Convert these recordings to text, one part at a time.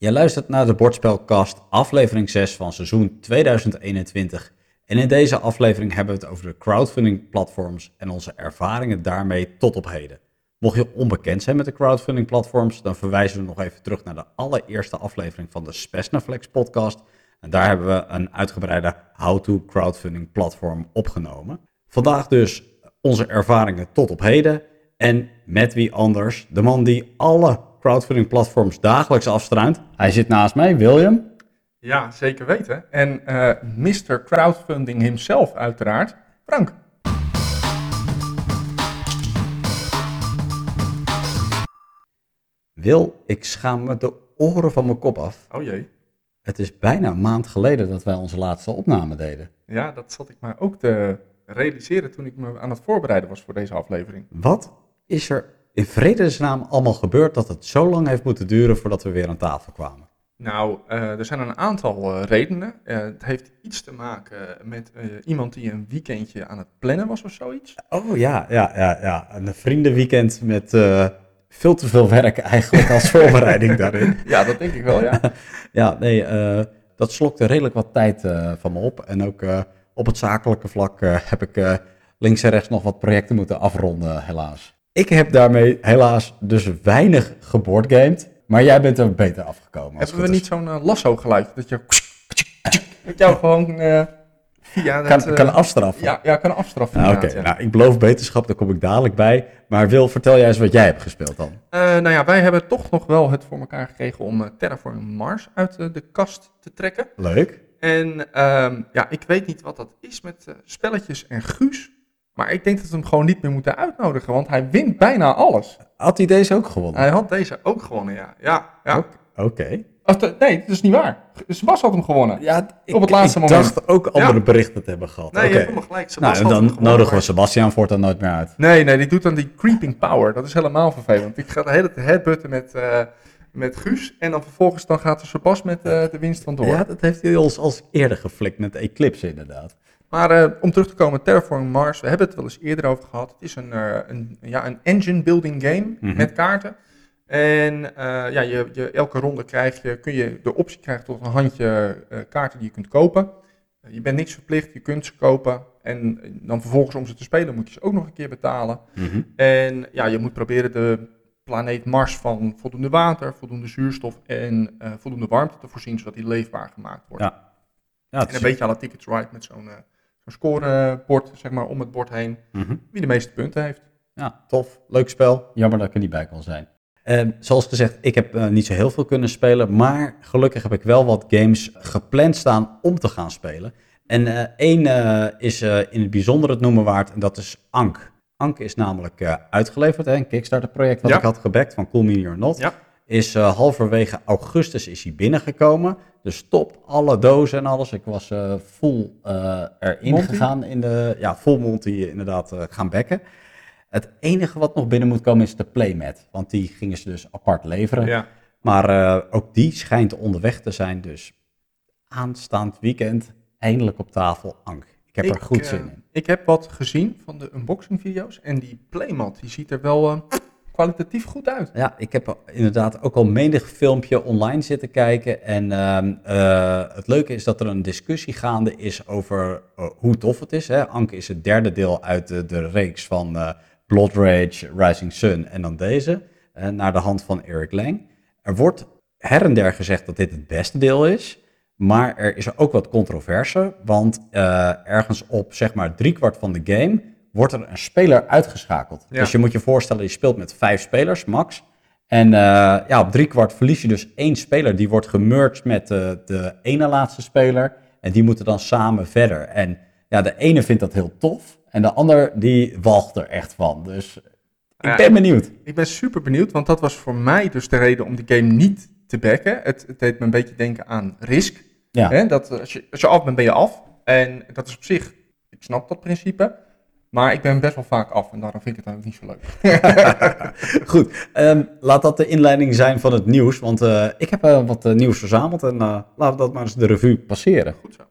Je luistert naar de Bordspelcast, aflevering 6 van seizoen 2021. En in deze aflevering hebben we het over de crowdfunding platforms en onze ervaringen daarmee tot op heden. Mocht je onbekend zijn met de crowdfunding platforms, dan verwijzen we nog even terug naar de allereerste aflevering van de Spesnaflex podcast. En daar hebben we een uitgebreide how-to crowdfunding platform opgenomen. Vandaag dus onze ervaringen tot op heden. En met wie anders, de man die alle crowdfunding platforms dagelijks afstruint. Hij zit naast mij, William. Ja, zeker weten. En eh Mr. Crowdfunding himself uiteraard, Frank. Wil, ik schaam me de oren van mijn kop af. Oh jee. Het is bijna een maand geleden dat wij onze laatste opname deden. Ja, dat zat ik maar ook te realiseren toen ik me aan het voorbereiden was voor deze aflevering. Wat is er in vredesnaam allemaal gebeurd dat het zo lang heeft moeten duren voordat we weer aan tafel kwamen? Nou, eh, er zijn een aantal eh, redenen. Eh, het heeft iets te maken met iemand die een weekendje aan het plannen was of zoiets. Oh ja, ja, ja, ja. Een vriendenweekend met veel te veel werk eigenlijk als voorbereiding daarin. Ja, dat denk ik wel, ja. Ja, nee, dat slokte redelijk wat tijd van me op. En ook op het zakelijke vlak heb ik links en rechts nog wat projecten moeten afronden, helaas. Ik heb daarmee helaas dus weinig geboardgamed, maar jij bent er beter afgekomen. Hebben we niet zo'n eh, lasso geluid? Dat je... Dat jou gewoon eh, via dat... kan, eh, kan afstraffen. Ja, ja, kan afstraffen. Nou, Oké, ja. nou, ik beloof beterschap, daar kom ik dadelijk bij. Maar Wil, vertel jij eens wat jij hebt gespeeld dan. Nou ja, wij hebben toch nog wel het voor elkaar gekregen om Terraforming Mars uit de kast te trekken. Leuk. En ehm, ja, ik weet niet wat dat is met spelletjes en Guus. Maar ik denk dat we hem gewoon niet meer moeten uitnodigen, want hij wint bijna alles. Had hij deze ook gewonnen? Hij had deze ook gewonnen, ja. Ja, ja. Oké. Nee, dat is niet waar. Sebas had hem gewonnen. Ja, ik, Op het laatste ik moment. dacht ook andere Ja. berichten te hebben gehad. Nee, Oké. je hebt helemaal gelijk. Sebas Nou, hem dan nodigen we Sebastian voortaan nooit meer uit. Nee, nee, die doet dan die creeping power. Dat is helemaal vervelend. Ik ga de hele tijd headbutten met, eh, met Guus. En dan vervolgens dan gaat er Sebas met eh, de winst vandoor. Ja, dat heeft hij ons als eerder geflikt met Eclipse inderdaad. Maar eh, om terug te komen, Terraforming Mars, we hebben het wel eens eerder over gehad. Het is een, eh, een, ja, een engine building game Mhm. met kaarten. En eh, ja, je, je, elke ronde krijg je, kun je de optie krijgen tot een handje kaarten die je kunt kopen. Je bent niks verplicht, je kunt ze kopen. En dan vervolgens om ze te spelen moet je ze ook nog een keer betalen. En ja, je moet proberen de planeet Mars van voldoende water, voldoende zuurstof en voldoende warmte te voorzien, zodat die leefbaar gemaakt wordt. Ja. Ja, En is- een beetje la Tickets Right met zo'n zo'n scorebord, zeg maar, om het bord heen. Mhm. Wie de meeste punten heeft. Ja, tof. Leuk spel. Jammer dat ik er niet bij kon zijn. Ehm, zoals gezegd, ik heb eh, niet zo heel veel kunnen spelen, maar gelukkig heb ik wel wat games gepland staan om te gaan spelen. En eh, één eh, is eh, in het bijzonder het noemen waard en dat is Ank. Ank is namelijk eh, uitgeleverd, hè, een Kickstarter project wat Ja. ik had gebackt van Cool Mini or Not. Ja. Is eh, halverwege augustus is hij binnengekomen. Dus top, alle dozen en alles. Ik was full eh, erin Monty? gegaan in de, ja, full Monty inderdaad gaan bekken. Het enige wat nog binnen moet komen is de playmat. Want die gingen ze dus apart leveren. Ja. Maar ook die schijnt onderweg te zijn. Dus aanstaand weekend eindelijk op tafel Ank. Ik heb er goed zin in. Ik heb wat gezien van de unboxing video's en die playmat, die ziet er wel kwalitatief goed uit. Ja, ik heb er inderdaad ook al menig filmpje online zitten kijken. En ehm, eh, het leuke is dat er een discussie gaande is over eh, hoe tof het is. Hè? Anke is het derde deel uit de, reeks van eh, Blood Rage, Rising Sun en dan deze. naar de hand van Eric Lang. Er wordt her en der gezegd dat dit het beste deel is. Maar er is ook wat controverse. Want ergens op zeg maar driekwart van de game wordt er een speler uitgeschakeld. Ja. Dus je moet je voorstellen, je speelt met vijf spelers, max. En eh, ja, op driekwart verlies je dus één speler. Die wordt gemerged met de, de ene laatste speler. En die moeten dan samen verder. En ja, de ene vindt dat heel tof. En de ander die walgt er echt van. Dus ik ben benieuwd. Ik ben super benieuwd, want dat was voor mij dus de reden om die game niet te backen. Het, het deed me een beetje denken aan Risk. Ja. Hè? Dat, eh, als, je, als je af bent, ben je af. En dat is op zich, ik snap dat principe. Maar ik ben best wel vaak af en daarom vind ik het dan ook niet zo leuk. Goed, ehm, laat dat de inleiding zijn van het nieuws. Want eh, ik heb eh, wat eh, nieuws verzameld. En laten we dat maar eens de revue passeren. Goed zo.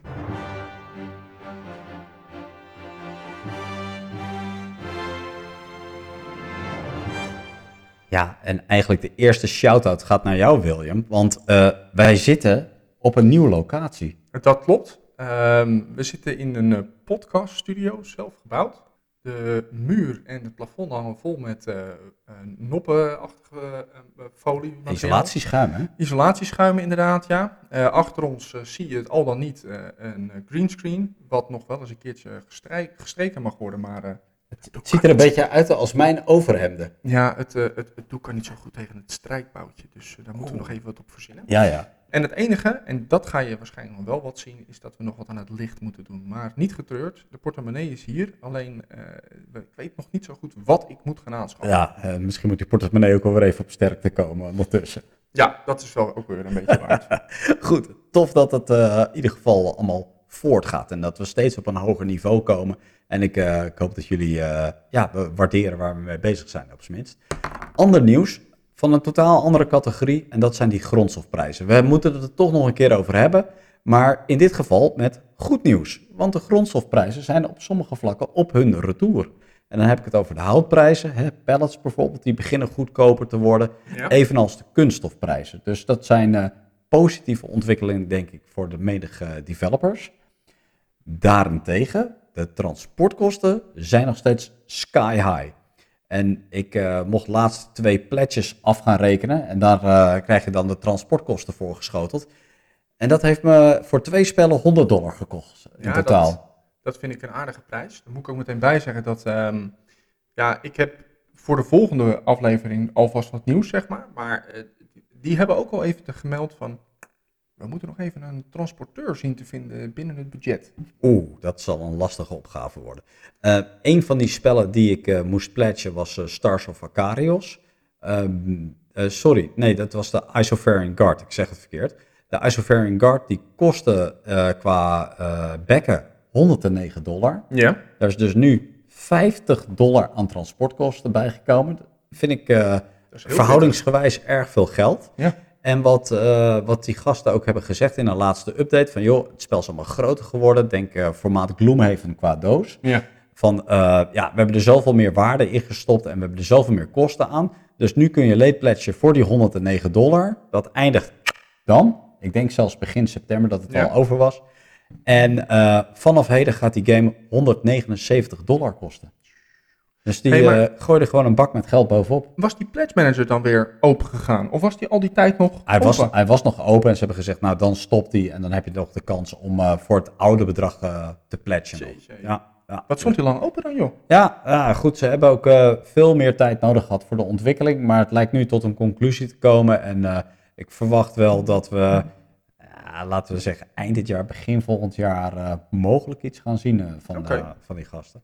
Ja, en eigenlijk de eerste shout-out gaat naar jou, William. Want wij zitten op een nieuwe locatie. Dat klopt. Ehm, we zitten in een podcaststudio, zelf gebouwd. De muur en het plafond hangen vol met uh, noppenachtige folie. Isolatieschuim, hè? Isolatieschuim, inderdaad, ja. achter ons zie je het al dan niet een greenscreen, wat nog wel eens een keertje gestreken mag worden, maar het, ziet er een beetje uit als mijn overhemden. Ja, het, het, het doek kan niet zo goed tegen het strijkboutje. Dus daar moeten we nog even wat op voorzien. Ja, ja. En het enige, en dat ga je waarschijnlijk nog wel wat zien, is dat we nog wat aan het licht moeten doen. Maar niet getreurd, de portemonnee is hier. Alleen, uh, ik weet nog niet zo goed wat ik moet gaan aanschaffen. Ja, misschien moet die portemonnee ook alweer even op sterkte komen ondertussen. Ja, dat is wel ook weer een beetje waard. goed, tof dat het in ieder geval allemaal voortgaat en dat we steeds op een hoger niveau komen. En ik, ik hoop dat jullie ja, waarderen waar we mee bezig zijn, op zijn minst. Ander nieuws van een totaal andere categorie en dat zijn die grondstofprijzen. We moeten het er toch nog een keer over hebben, maar in dit geval met goed nieuws. Want de grondstofprijzen zijn op sommige vlakken op hun retour. En dan heb ik het over de houtprijzen, hè, pallets bijvoorbeeld, die beginnen goedkoper te worden, ja. evenals de kunststofprijzen. Dus dat zijn uh, positieve ontwikkelingen, denk ik, voor de menige developers. Daarentegen, de transportkosten zijn nog steeds sky high. En ik uh, mocht laatst twee pledges af gaan rekenen. En daar uh, krijg je dan de transportkosten voor geschoteld. En dat heeft me voor twee spellen 100 dollar gekost in ja, totaal. Dat, dat, vind ik een aardige prijs. Dan moet ik ook meteen bij zeggen dat... Um, ja, ik heb voor de volgende aflevering alvast wat nieuws, zeg maar. Maar uh, die hebben ook al even gemeld van we moeten nog even een transporteur zien te vinden binnen het budget. Oeh, dat zal een lastige opgave worden. Uh, een van die spellen die ik uh, moest pledgen was uh, Stars of Acarios. Ehm, sorry, nee, dat was de Isofarian Guard. Ik zeg het verkeerd. De Isofarian Guard die kostte qua bekken 109 dollar. Ja. Daar is dus nu 50 dollar aan transportkosten bijgekomen. Dat vind ik verhoudingsgewijs erg veel geld. Ja. En wat, uh, wat die gasten ook hebben gezegd in een laatste update: van joh, het spel is allemaal groter geworden. Denk uh, formaat Gloomhaven qua doos. Ja. Van uh, ja, we hebben er zoveel meer waarde in gestopt en we hebben er zoveel meer kosten aan. Dus nu kun je late pledgen voor die 109 dollar. Dat eindigt dan. Ik denk zelfs begin september dat het ja. al over was. En vanaf heden gaat die game 179 dollar kosten. Dus die hey, maar, uh, gooide gewoon een bak met geld bovenop. Was die pledge manager dan weer open gegaan? Of was die al die tijd nog hij open? Was, hij was nog open en ze hebben gezegd, nou dan stopt hij. En dan heb je nog de kans om uh, voor het oude bedrag uh, te pledgen. Ja, ja. Wat stond hij lang open dan joh? Ja, ja goed. Ze hebben ook veel meer tijd nodig gehad voor de ontwikkeling. Maar het lijkt nu tot een conclusie te komen. En ik verwacht wel dat we, laten we zeggen, eind dit jaar, begin volgend jaar mogelijk iets gaan zien van, okay. van die gasten.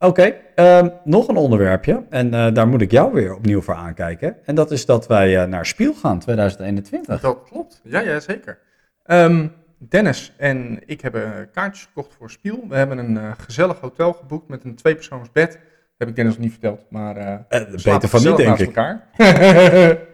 Oké, okay, um, nog een onderwerpje. En uh, daar moet ik jou weer opnieuw voor aankijken. En dat is dat wij uh, naar Spiel gaan 2021. Dat klopt. Ja, ja zeker. Um, Dennis en ik hebben kaartjes gekocht voor Spiel. We hebben een uh, gezellig hotel geboekt met een tweepersoonsbed. Dat heb ik Dennis nog niet verteld, maar... beter van niet, denk ik. elkaar.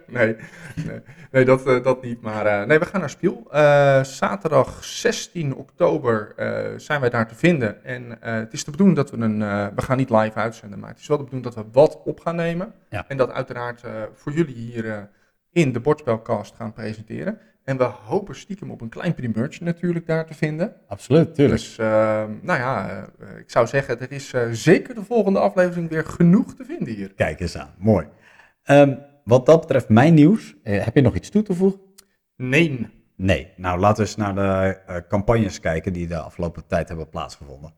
nee, nee. Nee, dat, uh, dat niet. Maar uh, nee, we gaan naar Spiel. Uh, zaterdag 16 oktober zijn wij daar te vinden. En het is de bedoeling dat we een. we gaan niet live uitzenden, maar het is wel de bedoeling dat we wat op gaan nemen. Ja. En dat uiteraard voor jullie hier in de Bordspelcast gaan presenteren. En we hopen stiekem op een klein primeurtje natuurlijk daar te vinden. Absoluut, tuurlijk. Dus nou ja, ik zou zeggen, er is zeker de volgende aflevering weer genoeg te vinden hier. Kijk eens aan, mooi. Um, wat dat betreft mijn nieuws, eh, heb je nog iets toe te voegen? Nee. Nee. Nou, laten we eens naar de uh, campagnes kijken die de afgelopen tijd hebben plaatsgevonden.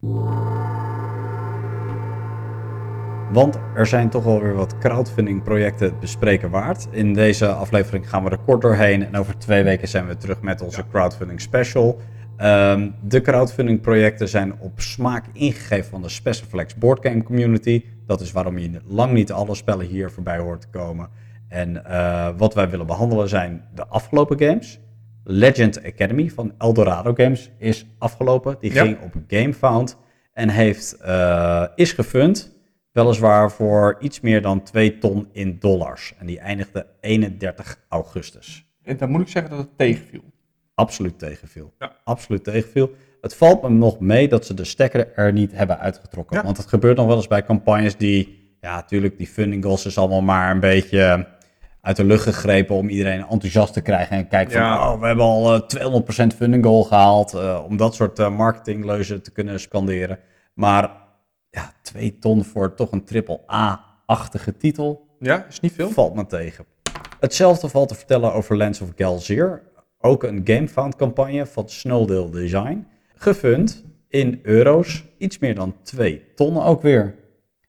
Want er zijn toch wel weer wat crowdfunding projecten bespreken waard. In deze aflevering gaan we er kort doorheen. En over twee weken zijn we terug met onze crowdfunding special. Um, de crowdfunding projecten zijn op smaak ingegeven van de Speciflex boardgame community. Dat is waarom je lang niet alle spellen hier voorbij hoort te komen. En uh, wat wij willen behandelen zijn de afgelopen games. Legend Academy van Eldorado Games is afgelopen. Die Ja. ging op GameFound en heeft, uh, is gefund. Weliswaar voor iets meer dan 2 ton in dollars. En die eindigde 31 augustus. En dan moet ik zeggen dat het tegenviel. Absoluut tegenviel. Ja. Absoluut tegenviel. Het valt me nog mee dat ze de stekker er niet hebben uitgetrokken. Ja. Want het gebeurt nog wel eens bij campagnes die ja, natuurlijk, die funding goals is allemaal maar een beetje uit de lucht gegrepen om iedereen enthousiast te krijgen. En kijken van, Ja. oh, we hebben al eh, 200% funding goal gehaald. eh, om dat soort eh, marketingleuzen te kunnen scanderen. Maar ja, twee ton voor toch een triple A-achtige titel Ja, is niet veel. valt me tegen. Hetzelfde valt te vertellen over Lands of Galzier. Ook een GameFound campagne van Snowdale Design. Gefund in euro's. Iets meer dan 2 ton ook weer.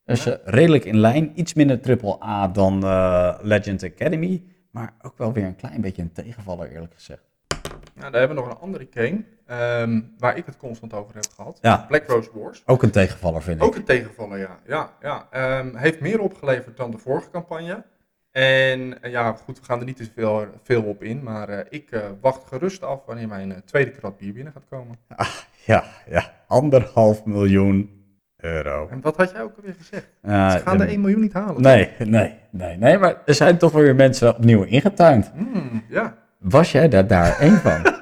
Dus eh, redelijk in lijn. Iets minder triple A dan eh, Legend Academy. Maar ook wel weer een klein beetje een tegenvaller eerlijk gezegd. Nou, daar hebben we nog een andere game ehm, waar ik het constant over heb gehad. Ja. Black Rose Wars. Ook een tegenvaller vind ik. Ook een tegenvaller, ja. ja, ja. Ehm, heeft meer opgeleverd dan de vorige campagne. En eh, ja, goed, we gaan er niet te veel, veel op in. Maar ik wacht gerust af wanneer mijn tweede krat bier binnen gaat komen. Ja, ja. Anderhalf miljoen euro. En wat had jij ook alweer gezegd? Eh, Ze gaan de de- 1 miljoen niet halen. Nee, nee, nee, nee. Maar er zijn toch wel weer mensen opnieuw ingetuind. Hmm, ja. Was jij daar daar één van?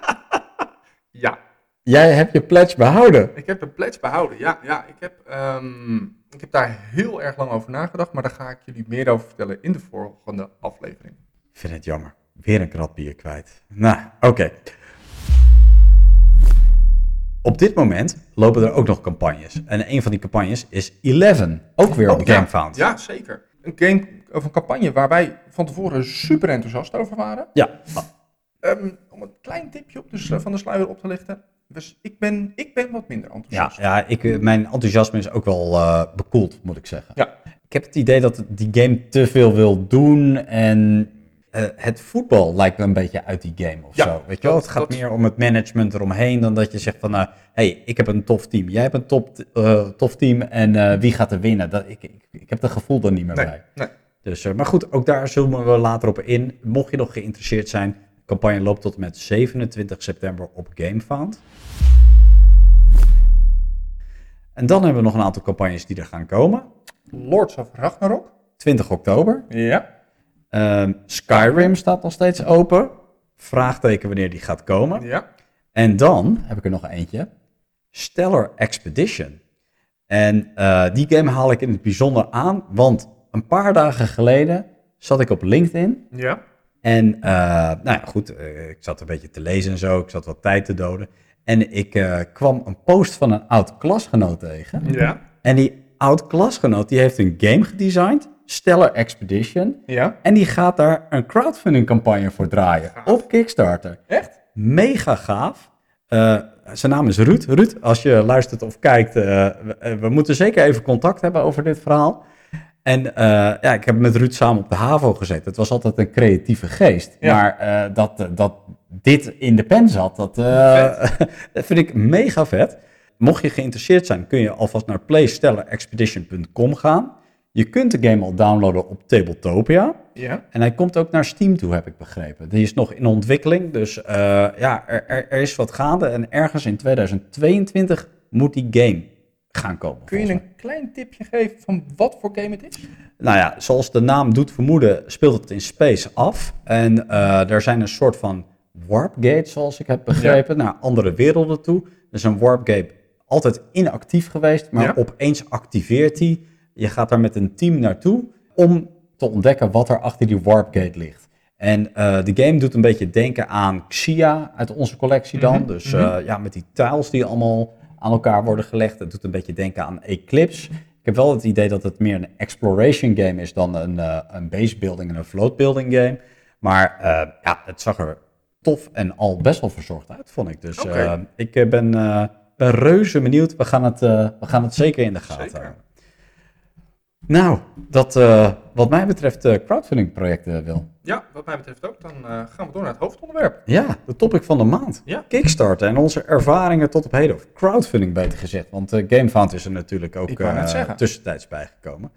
Ja, Jij hebt je pledge behouden. ik heb de pledge behouden. Ja, ja ik, heb, ehm, ik heb daar heel erg lang over nagedacht. Maar daar ga ik jullie meer over vertellen in de volgende aflevering. Ik vind het jammer. Weer een krat bier kwijt. Nou, oké. Op dit moment lopen er ook nog campagnes. En een van die campagnes is Eleven. Ook weer op Oh, ja. GameFound. Ja, zeker. Een game of een campagne waar wij van tevoren super enthousiast over waren. Ja. Ehm, om een klein tipje op de, van de sluier op te lichten. Dus ik ben, ik ben wat minder Ja, enthousiast. ja ik, eh, mijn enthousiasme is ook wel eh, bekoeld, moet ik zeggen. Ja. Ik heb het idee dat die game te veel wil doen en eh, het voetbal lijkt me een beetje uit die game of Ja, zo. Weet je wel, het gaat dat- meer om het management eromheen dan dat je zegt van, nou, hey, ik heb een tof team, jij hebt een top, eh, tof team en eh, wie gaat er winnen? Dat, ik, ik, ik heb het gevoel er niet meer Nee, bij. nee. Dus, maar goed, ook daar zullen we later op in. Mocht je nog geïnteresseerd zijn, de campagne loopt tot en met 27 september op GameFound. En dan hebben we nog een aantal campagnes die er gaan komen. Lords of Ragnarok. 20 oktober. Ja. Ehm, Skyrim staat nog steeds open. Vraagteken wanneer die gaat komen. Ja. En dan heb ik er nog eentje. Stellar Expedition. En eh, die game haal ik in het bijzonder aan, want een paar dagen geleden zat ik op LinkedIn. Ja. En eh, nou ja, goed, eh, ik zat een beetje te lezen en zo. Ik zat wat tijd te doden. En ik kwam een post van een oud klasgenoot tegen. Ja. En die oud klasgenoot die heeft een game gedesigned, Stellar Expedition. Ja. En die gaat daar een crowdfunding campagne voor draaien Gaaf. op Kickstarter. Echt? Mega gaaf. Eh, zijn naam is Ruud. Ruud, als je luistert of kijkt, eh, we, eh, we moeten zeker even contact hebben over dit verhaal. En ja, ik heb met Ruud samen op de HAVO gezeten. Het was altijd een creatieve geest. Ja. Maar dat, dat dit in de pen zat, dat, dat vind ik mega vet. Mocht je geïnteresseerd zijn, kun je alvast naar playstellarexpedition.com gaan. Je kunt de game al downloaden op Tabletopia. Ja. En hij komt ook naar Steam toe, heb ik begrepen. Die is nog in ontwikkeling, dus eh, ja, er, er, er is wat gaande. En ergens in 2022 moet die game gaan komen. Kun je een klein tipje geven van wat voor game het is? Nou ja, zoals de naam doet vermoeden, speelt het in space af. En eh, er zijn een soort van warp gates, zoals ik heb begrepen, naar andere werelden toe. Dus een warp gate altijd inactief geweest, maar Ja. opeens activeert die. Je gaat daar met een team naartoe om te ontdekken wat er achter die warp gate ligt. En eh, de game doet een beetje denken aan Xia uit onze collectie dan. Mhm, Dus mhm. eh, ja, met die tiles die allemaal aan elkaar worden gelegd. Het doet een beetje denken aan Eclipse. Ik heb wel het idee dat het meer een exploration game is dan een, eh, een base building en een float building game. Maar ja, het zag er tof en al best wel verzorgd uit, vond ik. Dus ik ben, ben reuze benieuwd. We gaan, het, we gaan het zeker in de gaten houden. Nou, dat eh, wat mij betreft eh crowdfunding projecten wil. Ja, wat mij betreft ook. Dan eh, gaan we door naar het hoofdonderwerp. Ja, de topic van de maand. Ja. Kickstarter en onze ervaringen tot op heden. Of crowdfunding beter gezegd. Want eh GameFound is er natuurlijk ook eh, tussentijds bijgekomen.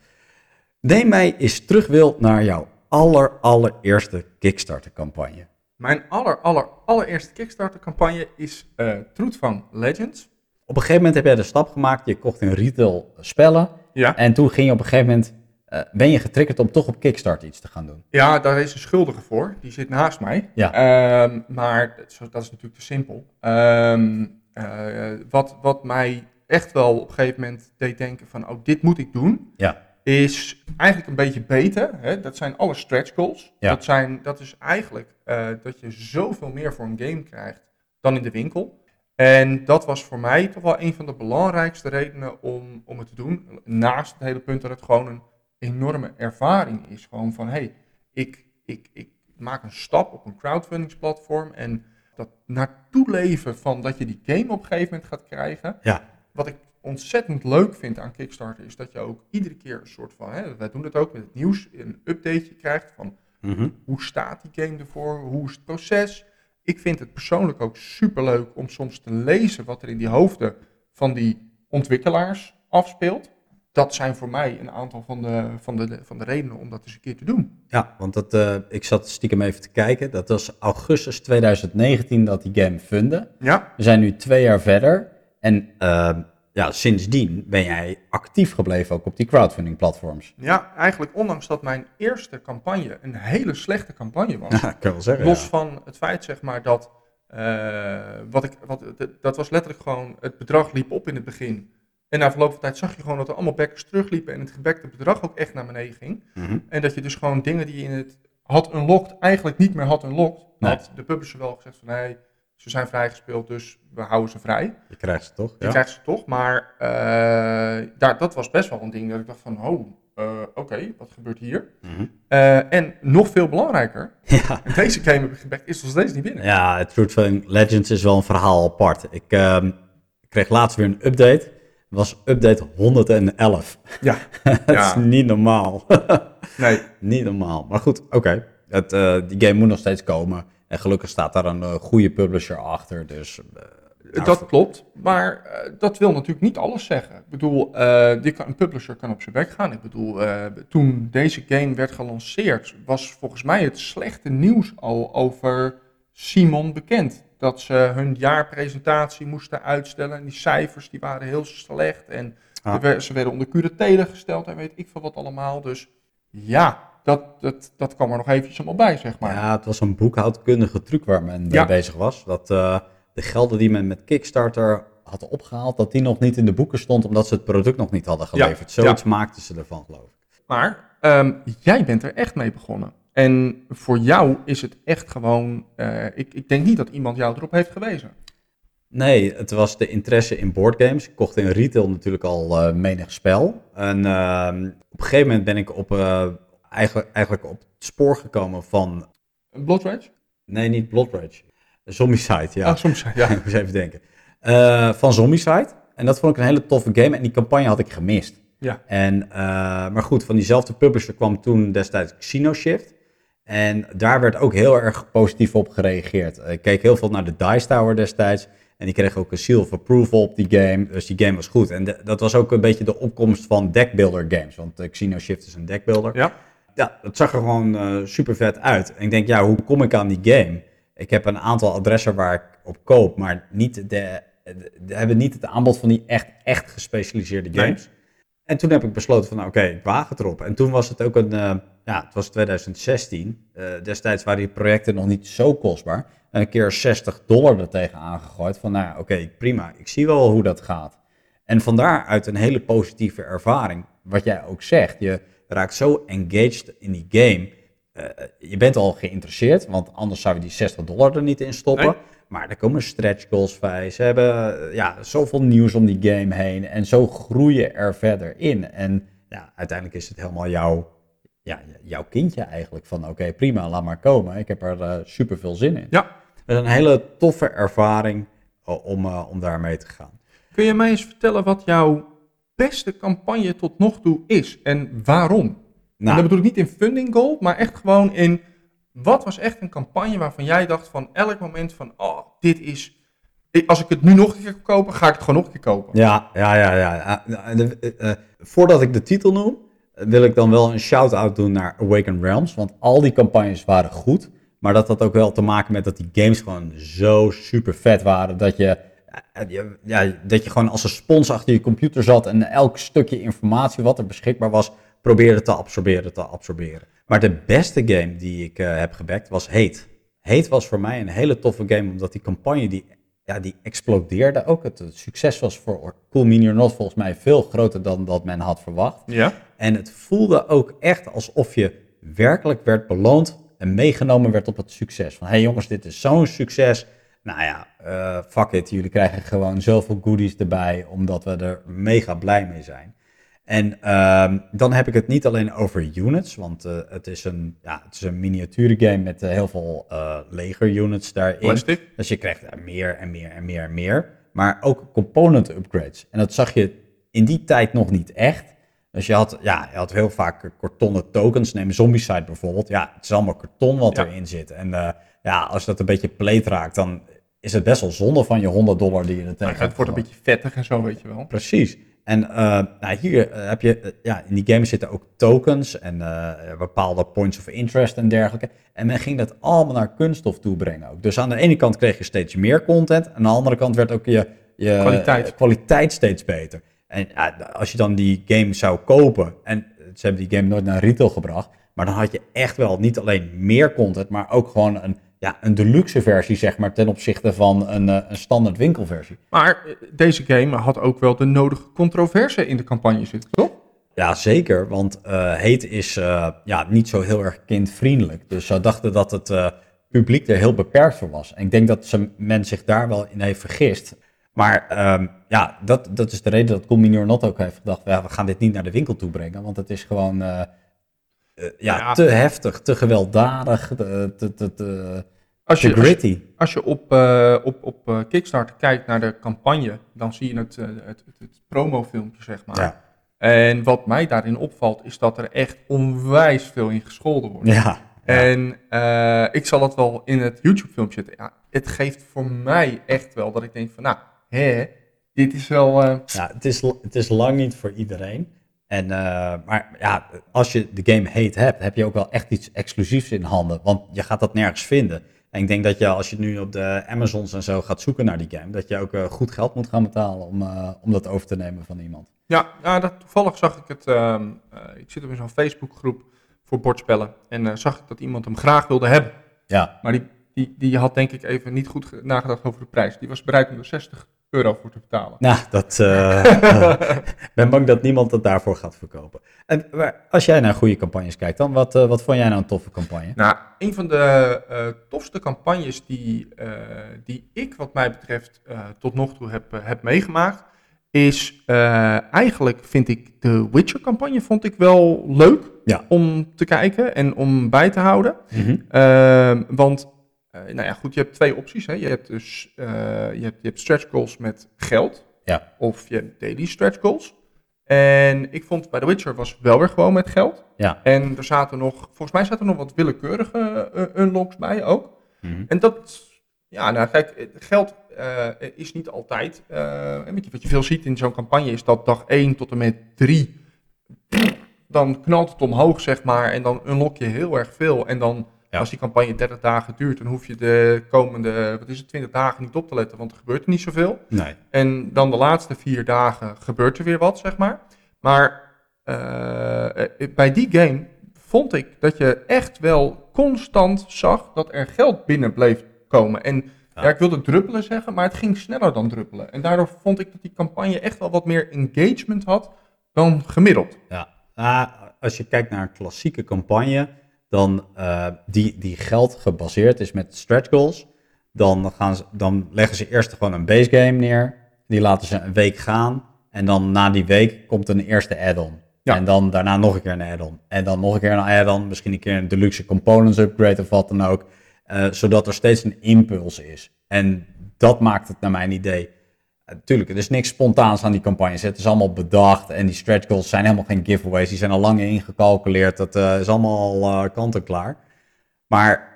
Neem mij eens terug wil naar jouw aller, allereerste Kickstarter campagne. Mijn aller, aller, allereerste Kickstarter campagne is eh Truth van Legends. Op een gegeven moment heb jij de stap gemaakt. Je kocht in retail spellen. Ja. En toen ging je op een gegeven moment... eh, ben je getriggerd om toch op Kickstarter iets te gaan doen. Ja, daar is een schuldige voor. Die zit naast mij. Ja. Ehm, maar dat is- natuurlijk te simpel. Ehm, eh, wat, wat mij echt wel op een gegeven moment deed denken van, oh, dit moet ik doen. Ja. is eigenlijk een beetje beter. Hè? Dat zijn alle stretch goals. Ja. Dat, zijn, dat is eigenlijk eh, dat je zoveel meer voor een game krijgt dan in de winkel. En dat was voor mij toch wel een van de belangrijkste redenen om, om het te doen. Naast het hele punt dat het gewoon een enorme ervaring is. Gewoon van, hé, hey, ik, ik, ik maak een stap op een crowdfundingsplatform en dat naartoe leven van dat je die game op een gegeven moment gaat krijgen. Ja. Wat ik ontzettend leuk vind aan Kickstarter is dat je ook iedere keer een soort van, hè, wij doen het ook met het nieuws, een updateje krijgt van Mhm. hoe staat die game ervoor, hoe is het proces. Ik vind het persoonlijk ook super leuk om soms te lezen wat er in die hoofden van die ontwikkelaars afspeelt. Dat zijn voor mij een aantal van de, van de, van de redenen om dat eens een keer te doen. Ja, want dat, eh, ik zat stiekem even te kijken. Dat was augustus 2019 dat die game fundde. Ja, We zijn nu twee jaar verder. En eh, ja, sindsdien ben jij actief gebleven ook op die crowdfunding platforms. ja, eigenlijk ondanks dat mijn eerste campagne een hele slechte campagne was. Ja, ik kan wel zeggen. Los ja. van het feit, zeg maar, dat. eh, wat ik, wat, dat- was letterlijk gewoon. Het bedrag liep op in het begin. En na verloop van tijd zag je gewoon dat er allemaal backers terugliepen. En het gebekte bedrag ook echt naar beneden ging. Mhm. En dat je dus gewoon dingen die je in het had unlocked. eigenlijk niet meer had unlocked. Nee. Had de publisher wel gezegd van nee, ze zijn vrijgespeeld, dus we houden ze vrij. Je krijgt ze toch? Je Ja. krijgt ze toch. Maar eh, daar, dat was best wel een ding dat ik dacht van oh, eh, oké, wat gebeurt hier? Mhm. Eh, en nog veel belangrijker. ja. En deze game heb ik gebackt, is nog steeds niet binnen. Ja, Truthfulling Legends is wel een verhaal apart. Ik ehm, kreeg laatst weer een update. Het was update 111. Ja, dat Ja. is niet normaal. nee. niet normaal. Maar goed, oké. Het, Die game moet nog steeds komen. En gelukkig staat daar een eh, goede publisher achter. Dus eh, nou, dat klopt. Maar eh, dat wil natuurlijk niet alles zeggen. Ik bedoel, die kan, een publisher kan op zijn bek gaan. Ik bedoel, toen deze game werd gelanceerd, was volgens mij het slechte nieuws al over Simon bekend. Dat ze hun jaarpresentatie moesten uitstellen. En die cijfers die waren heel slecht. En Ah. ze werden onder curatele gesteld en weet ik veel wat allemaal. Dus ja, dat, dat, dat kwam er nog eventjes allemaal bij, zeg maar. Ja, het was een boekhoudkundige truc waar men mee Ja. bezig was. Dat eh, de gelden die men met Kickstarter had opgehaald, dat die nog niet in de boeken stond, omdat ze het product nog niet hadden geleverd. Ja. Zoiets maakten ze ervan, geloof ik. Maar ehm, jij bent er echt mee begonnen. En voor jou is het echt gewoon. eh, ik, ik denk niet dat iemand jou erop heeft gewezen. Nee, het was de interesse in boardgames. Ik kocht in retail natuurlijk al eh, menig spel. En ehm, op een gegeven moment ben ik op, eigenlijk, eigenlijk op het spoor gekomen van... Blood Rage? Nee, niet Blood Rage. Zombicide, ja. Ah, soms ja. ik moest even denken. Eh, van Zombicide. En dat vond ik een hele toffe game. En die campagne had ik gemist. Ja. En, eh, maar goed, van diezelfde publisher kwam toen destijds Xeno Shift. En daar werd ook heel erg positief op gereageerd. Ik keek heel veel naar de Dice Tower destijds. En die kreeg ook een seal of approval op die game. Dus die game was goed. En de- dat was ook een beetje de opkomst van deckbuilder games. Want uh, Xeno Shift is een deckbuilder. Ja. Ja, het zag er gewoon super vet uit. En ik denk, ja, hoe kom ik aan die game? Ik heb een aantal adressen waar ik op koop, maar niet de, de, de- hebben niet het aanbod van die echt, echt gespecialiseerde Nee. games. En toen heb ik besloten van, nou, oké, ik waag het erop. En toen was het ook een, eh, ja, het was 2016. Eh, destijds waren die projecten nog niet zo kostbaar. En een keer 60 dollar er tegen aangegooid van, nou, ja, oké, prima, ik zie wel hoe dat gaat. En van daaruit een hele positieve ervaring. Wat jij ook zegt, je raakt zo engaged in die game. Eh, je bent al geïnteresseerd, want anders zou je die 60 dollar er niet in stoppen. Nee. Maar er komen stretch goals bij. Ze hebben eh, ja, zoveel nieuws om die game heen. En zo groei je er verder in. En ja, uiteindelijk is het helemaal jouw, ja, jouw kindje eigenlijk. Van oké, prima, laat maar komen. Ik heb er eh, super veel zin in. Ja. Het is een hele toffe ervaring om, om daarmee te gaan. Kun je mij eens vertellen wat jouw beste campagne tot nog toe is en waarom? En Nou, dat bedoel ik niet in funding goal, maar echt gewoon in wat was echt een campagne waarvan jij dacht van elk moment van oh, dit is. Als ik het nu nog een keer kopen, ga ik het gewoon nog een keer kopen. Ja, ja, ja. ja. Eh, de- eh, voordat ik de titel noem, wil ik dan wel een shout-out doen naar Awaken Realms. Want al die campagnes waren goed. Maar dat had ook wel te maken met dat die games gewoon zo super vet waren. Dat je- ja, dat je gewoon als een spons achter je computer zat. En elk stukje informatie wat er beschikbaar was, probeerde te absorberen, te absorberen. Maar de beste game die ik eh, heb gebackt was Hate. Hate was voor mij een hele toffe game, omdat die campagne die, ja, die explodeerde ook. Het, het succes was voor Cool Mini Not volgens mij veel groter dan dat men had verwacht. Ja. En het voelde ook echt alsof je werkelijk werd beloond en meegenomen werd op het succes. Van, hé hey jongens, dit is zo'n succes. Nou ja, uh, fuck it, jullie krijgen gewoon zoveel goodies erbij, omdat we er mega blij mee zijn. En uh, dan heb ik het niet alleen over units, want uh, het, is een, ja, het is een miniature game met uh, heel veel leger units daarin. Plastic. Dus je krijgt er meer en meer en meer en meer. Maar ook component upgrades. En dat zag je in die tijd nog niet echt. Dus je had, ja, je had heel vaak kartonnen tokens. Neem Zombicide bijvoorbeeld. Ja, het is allemaal karton wat ja. erin zit. En ja, als dat een beetje pleet raakt, dan is het best wel zonde van je 100 dollar die je er tegen Het wordt een beetje vettig en zo, weet je wel. Precies. En uh, nou, hier uh, heb je, ja, in die game zitten ook tokens en bepaalde points of interest en dergelijke. En men ging dat allemaal naar kunststof toebrengen ook. Dus aan de ene kant kreeg je steeds meer content. Aan de andere kant werd ook je, je kwaliteit. kwaliteit steeds beter. En als je dan die game zou kopen, en ze hebben die game nooit naar retail gebracht, maar dan had je echt wel niet alleen meer content, maar ook gewoon een, ja, een deluxe versie, zeg maar, ten opzichte van een, een standaard winkelversie. Maar deze game had ook wel de nodige controverse in de campagne zitten, toch? Ja, zeker, want uh, Heet is uh, ja, niet zo heel erg kindvriendelijk. Dus ze dachten dat het uh, publiek er heel beperkt voor was. En ik denk dat ze, men zich daar wel in heeft vergist. Maar um, ja, dat, dat is de reden dat Combinor Not ook heeft gedacht, ja, we gaan dit niet naar de winkel toe brengen, want het is gewoon ja, ja, te heftig, te gewelddadig, te, te, te, als je, gritty. Als je, op, uh, op, op Kickstarter kijkt naar de campagne, dan zie je het, het, het, het promofilmpje, zeg maar. Ja. En wat mij daarin opvalt, is dat er echt onwijs veel in gescholden wordt. Ja. En uh, ik zal dat wel in het YouTube-filmpje zetten. Ja, het geeft voor mij echt wel dat ik denk van, nou, hè, dit is wel... Uh... Ja, het is, het is lang niet voor iedereen. En, uh, maar ja, als je de game heet hebt, heb je ook wel echt iets exclusiefs in handen. Want je gaat dat nergens vinden. En ik denk dat je, als je nu op de Amazons en zo gaat zoeken naar die game, dat je ook uh, goed geld moet gaan betalen om, uh, om dat over te nemen van iemand. Ja, ja dat, toevallig zag ik het. Uh, ik zit op zo'n Facebookgroep voor bordspellen. En zag ik dat iemand hem graag wilde hebben. Ja. Maar die, die, die had denk ik even niet goed nagedacht over de prijs. Die was bereid om er 60 euro voor te betalen. Nou, dat. Uh, ben bang dat niemand het daarvoor gaat verkopen. En maar als jij naar goede campagnes kijkt, dan wat, uh, wat vond jij nou een toffe campagne? Nou, een van de uh, tofste campagnes die, die ik, wat mij betreft, tot nog toe heb, heb meegemaakt, is eigenlijk vind ik de Witcher-campagne vond ik wel leuk ja. om te kijken en om bij te houden. Mm -hmm. want uh, nou ja, goed, je hebt twee opties. Hè. Je hebt dus uh, je hebt, je hebt stretch goals met geld. Ja. Of je hebt daily stretch goals. En ik vond bij The Witcher was wel weer gewoon met geld. Ja. En er zaten nog, volgens mij zaten er nog wat willekeurige uh, unlocks bij ook. Mm -hmm. En dat, ja, nou kijk, geld is niet altijd. en weet je, wat je veel ziet in zo'n campagne is dat dag 1 tot en met 3, dan knalt het omhoog, zeg maar. En dan unlock je heel erg veel. En dan ja. Als die campagne 30 dagen duurt, dan hoef je de komende, wat is het, 20 dagen niet op te letten, want er gebeurt er niet zoveel. Nee. En dan de laatste vier dagen gebeurt er weer wat, zeg maar. Maar uh, bij die game vond ik dat je echt wel constant zag dat er geld binnen bleef komen. En ja. ja, ik wilde druppelen zeggen, maar het ging sneller dan druppelen. En daardoor vond ik dat die campagne echt wel wat meer engagement had dan gemiddeld. Ja, uh, als je kijkt naar een klassieke campagne dan uh, die, die geld gebaseerd is met stretch goals, dan, gaan ze, dan leggen ze eerst gewoon een base game neer. Die laten ze een week gaan. En dan na die week komt een eerste add-on. Ja. En dan daarna nog een keer een add-on. En dan nog een keer een add-on. Misschien een keer een deluxe components upgrade of wat dan ook. Uh, zodat er steeds een impuls is. En dat maakt het naar mijn idee. Natuurlijk, er is niks spontaans aan die campagnes. Het is allemaal bedacht. En die stretch goals zijn helemaal geen giveaways. Die zijn al lang ingecalculeerd. Dat uh, is allemaal uh, kant-en-klaar. Maar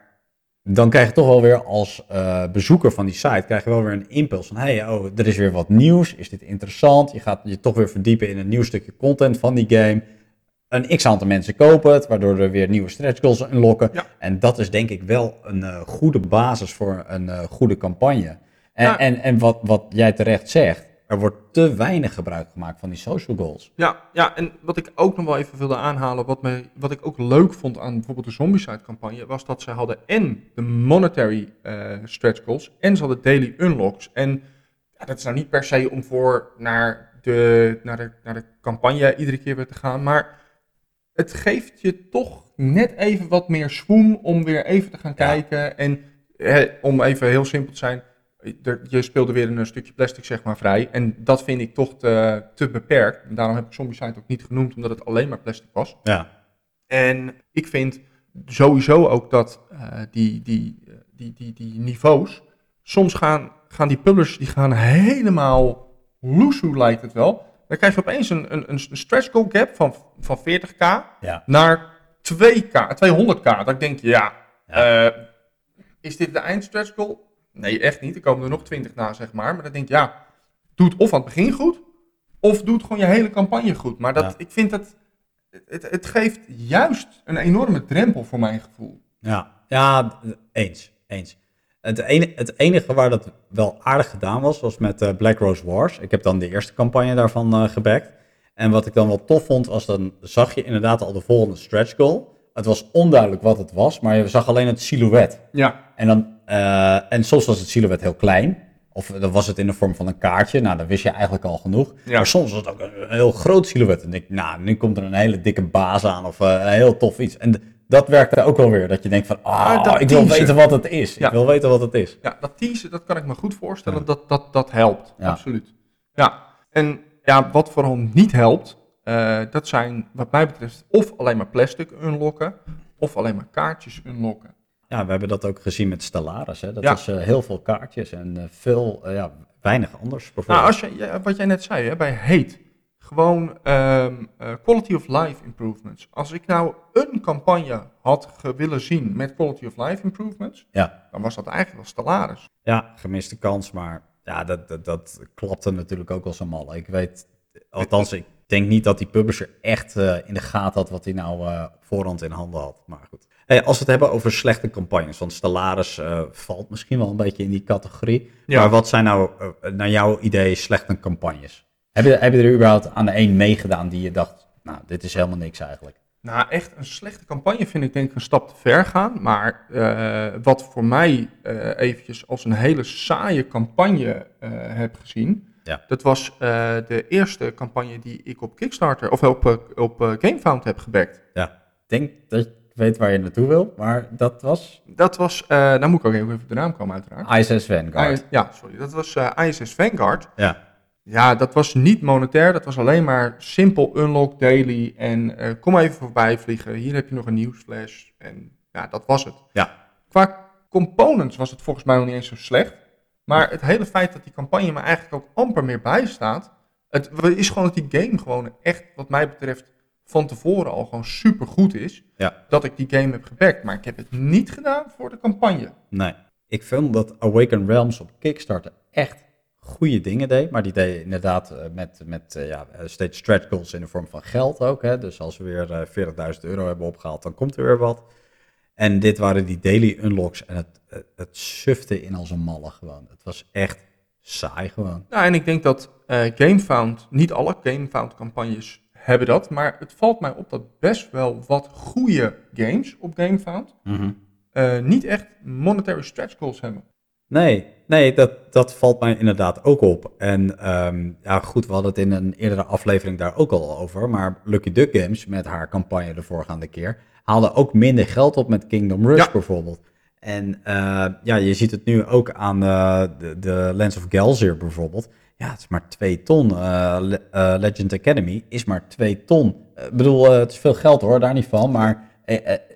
dan krijg je toch wel weer als uh, bezoeker van die site... krijg je wel weer een impuls van... hey, oh, er is weer wat nieuws. Is dit interessant? Je gaat je toch weer verdiepen in een nieuw stukje content van die game. Een x-aantal mensen kopen het... waardoor er weer nieuwe stretch goals unlocken. Ja. En dat is denk ik wel een goede basis voor een goede campagne... En, ja. en, en wat, wat jij terecht zegt, er wordt te weinig gebruik gemaakt van die social goals. Ja, ja, en wat ik ook nog wel even wilde aanhalen, wat, me, wat ik ook leuk vond aan bijvoorbeeld de Zombicide campagne, was dat ze hadden en de monetary uh, stretch goals en ze hadden daily unlocks. En ja, dat is nou niet per se om voor naar de, naar de, naar de campagne iedere keer weer te gaan, maar het geeft je toch net even wat meer swoon om weer even te gaan kijken. En eh, om even heel simpel te zijn, je speelde weer een stukje plastic zeg maar vrij. En dat vind ik toch te, te beperkt. En daarom heb ik Zombicide ook niet genoemd, omdat het alleen maar plastic was. Ja, En ik vind sowieso ook dat eh, die, die, eh, die, die, die niveaus, soms gaan, gaan die publishers die gaan helemaal loesoe lijkt het wel. Dan krijg je opeens een, een, een stretch goal gap van, van 40k ja, naar 2k, 200k. Dat ik denk, ja, Ja. eh, is dit de eindstretch goal? Nee, echt niet. Er komen er nog 20 na, zeg maar. Maar dan denk ik, ja, doe het of aan het begin goed, of doe het gewoon je hele campagne goed. Maar dat, Ja. ik vind dat, het, het geeft juist een enorme drempel voor mijn gevoel. ja, ja, eens, eens. Het, ene, het enige waar dat wel aardig gedaan was, was met eh, Black Rose Wars. Ik heb dan de eerste campagne daarvan eh gebackt. En wat ik dan wel tof vond, was dan zag je inderdaad al de volgende stretch goal. Het was onduidelijk wat het was, maar je zag alleen het silhouet. Ja, En, dan, eh, en soms was het silhouet heel klein. Of dan was het in de vorm van een kaartje. Nou, dan wist je eigenlijk al genoeg. Ja. Maar soms was het ook een, een heel groot silhouet. En dan denk ik, nou, nu komt er een hele dikke baas aan. Of eh, een heel tof iets. En dat werkte ook wel weer. Dat je denkt van, ah, dat ik wil weten wat het is. Ja. Ik wil weten wat het is. ja, dat teasen, dat kan ik me goed voorstellen. Ja. Dat, dat, dat helpt, absoluut. Ja, en ja, wat vooral niet helpt, eh, dat zijn wat mij betreft of alleen maar plastic unlocken, of alleen maar kaartjes unlocken. Ja, we hebben dat ook gezien met Stellaris. Hè. Dat Ja. was eh, heel veel kaartjes en eh, veel, eh, ja, weinig anders. Nou, Bijvoorbeeld. als je, wat jij net zei hè, bij Hate, gewoon ehm, eh, quality of life improvements. Als ik nou een campagne had willen zien met quality of life improvements, Ja. dan was dat eigenlijk wel Stellaris. Ja, gemiste kans, maar ja, dat, dat, dat klapte natuurlijk ook als een malle. Ik weet, althans, ik denk niet dat die publisher echt in de gaten had wat hij nou op voorhand in handen had. Maar goed. Als we het hebben over slechte campagnes, want Stellaris eh, valt misschien wel een beetje in die categorie. Ja. Maar wat zijn nou, eh, naar jouw idee, slechte campagnes? Heb je, heb je er überhaupt aan de één meegedaan die je dacht, nou, dit is helemaal niks eigenlijk? Nou, echt een slechte campagne vind ik denk ik een stap te ver gaan. Maar eh, wat voor mij eventjes als een hele saaie campagne heb gezien. Ja. Dat was de eerste campagne die ik op Kickstarter of op, op GameFound heb gebackt. Ja, ik denk dat weet waar je naartoe wil, maar dat was Dat was, eh nou moet ik ook even op de naam komen uiteraard. ISS Vanguard. I- ja, sorry. Dat was eh, ISS Vanguard. Ja, Ja, dat was niet monetair. Dat was alleen maar simpel unlock daily. En eh, kom even voorbij vliegen. Hier heb je nog een nieuwsflash. En ja, dat was het. ja, Qua components was het volgens mij nog niet eens zo slecht. Maar het hele feit dat die campagne me eigenlijk ook amper meer bijstaat. Het is gewoon dat die game gewoon echt, wat mij betreft, van tevoren al gewoon super goed is. ja. Dat ik die game heb gebackt. Maar ik heb het niet gedaan voor de campagne. Nee. Ik vind dat Awaken Realms op Kickstarter echt goede dingen deed. Maar die deed inderdaad eh, met, met eh, ja, eh, steeds stretch goals in de vorm van geld ook. Hè. Dus als we weer eh 40.000 euro hebben opgehaald, dan komt er weer wat. En dit waren die daily unlocks en het, het, het sufte in als een malle gewoon. Het was echt saai gewoon. Nou, en ik denk dat eh GameFound, niet alle GameFound campagnes hebben dat. Maar het valt mij op dat best wel wat goede games op GameFound eh, niet echt monetary stretch goals hebben. Nee, nee dat, dat valt mij inderdaad ook op. En ehm, ja, goed, we hadden het in een eerdere aflevering daar ook al over. Maar Lucky Duck Games met haar campagne de voorgaande keer haalde ook minder geld op met Kingdom Rush Ja. bijvoorbeeld. En eh, ja, je ziet het nu ook aan eh, de, de Lens of Gelzir bijvoorbeeld. Ja, het is maar 2 ton. Eh, Le- eh, Legend Academy is maar 2 ton. Eh, Ik bedoel, het is veel geld hoor, daar niet van. Maar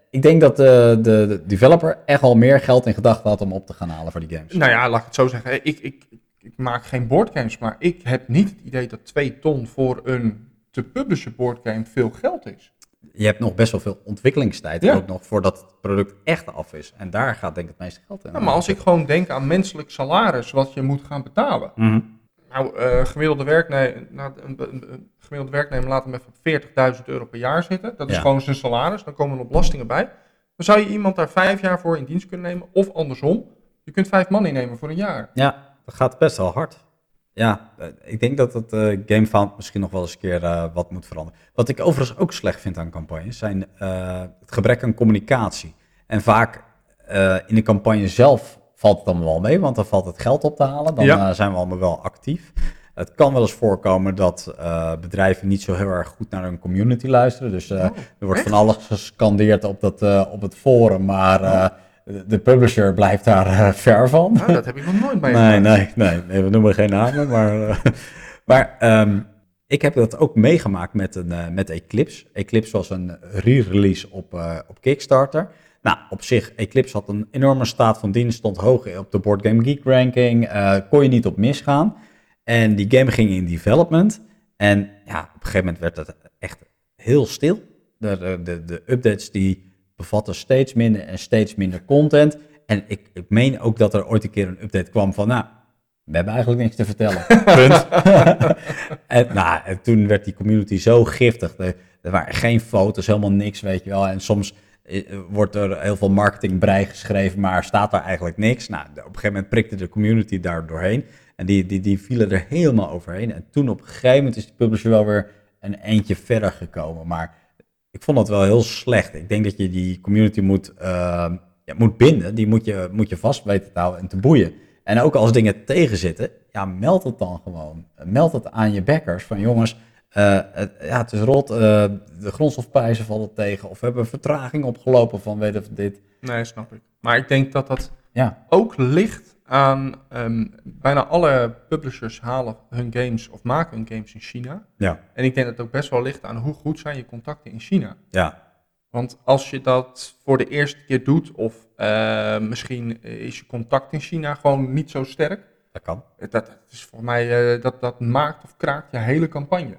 ik denk dat de, de, de developer echt al meer geld in gedachten had om op te gaan halen voor die games. Nou ja, laat ik het zo zeggen. Ik, ik, ik, maak geen boardgames, maar ik heb niet het idee dat 2 ton voor een te publishen boardgame veel geld is. je hebt nog best wel veel ontwikkelingstijd Ja. ook nog voordat het product echt af is. En daar gaat denk ik het meeste geld in. Ja, maar als ik gewoon denk aan menselijk salaris wat je moet gaan betalen. Mhm. Nou, eh, gemiddelde, werknemer, nou, een, gemiddelde werknemer laat hem even op 40.000 euro per jaar zitten. Dat is Ja. gewoon zijn salaris. Dan komen er nog belastingen bij. Dan zou je iemand daar vijf jaar voor in dienst kunnen nemen. Of andersom. Je kunt vijf man innemen voor een jaar. Ja, dat gaat best wel hard. Ja, eh, ik denk dat het eh GameFound misschien nog wel eens een keer wat moet veranderen. Wat ik overigens ook slecht vind aan campagnes, zijn het gebrek aan communicatie. En vaak in de campagne zelf valt het dan wel mee, want dan valt het geld op te halen. Dan Ja. eh, zijn we allemaal wel actief. Het kan wel eens voorkomen dat eh, bedrijven niet zo heel erg goed naar hun community luisteren. Dus uh, Oh, er wordt echt? van alles gescandeerd op, dat, eh, op het forum, maar eh, de- publisher blijft daar eh, ver van. Nou, dat heb ik nog nooit Nee, meegemaakt. nee, nee, nee, we noemen geen namen, maar, eh, maar ehm, ik heb dat ook meegemaakt met, een, eh, met Eclipse. Eclipse was een re-release op, eh, op Kickstarter. Nou, op zich, Eclipse had een enorme staat van dienst, stond hoog op de Board Game Geek ranking, eh, kon je niet op misgaan. En die game ging in development en ja, op een gegeven moment werd het echt heel stil. De, de, de, updates die bevatten steeds minder en steeds minder content. En ik, ik meen ook dat er ooit een keer een update kwam van, nou, we hebben eigenlijk niks te vertellen. Punt. en, nou, en toen werd die community zo giftig. Er, er waren geen foto's, helemaal niks, weet je wel. En soms wordt er heel veel marketingbrei geschreven, maar staat daar eigenlijk niks. Nou, op een gegeven moment prikte de community daar doorheen. En die, die, die vielen er helemaal overheen. En toen op een gegeven moment is de publisher wel weer een eindje verder gekomen. Maar ik vond dat wel heel slecht. Ik denk dat je die community moet, eh, ja, moet binden. Die moet je, moet je vast weten te houden en te boeien. En ook als dingen tegenzitten, ja, meld het dan gewoon. Meld het aan je backers van jongens, eh, het, ja, het is rot, eh, de grondstofprijzen vallen tegen. Of we hebben vertraging opgelopen van weet of dit. Nee, snap ik. Maar ik denk dat dat Ja, ook ligt aan ehm, bijna alle publishers halen hun games of maken hun games in China. ja, En ik denk dat het ook best wel ligt aan hoe goed zijn je contacten in China. ja, Want als je dat voor de eerste keer doet, of eh, misschien is je contact in China gewoon niet zo sterk. dat kan. Dat, dat is voor mij, dat, dat maakt of kraakt je hele campagne.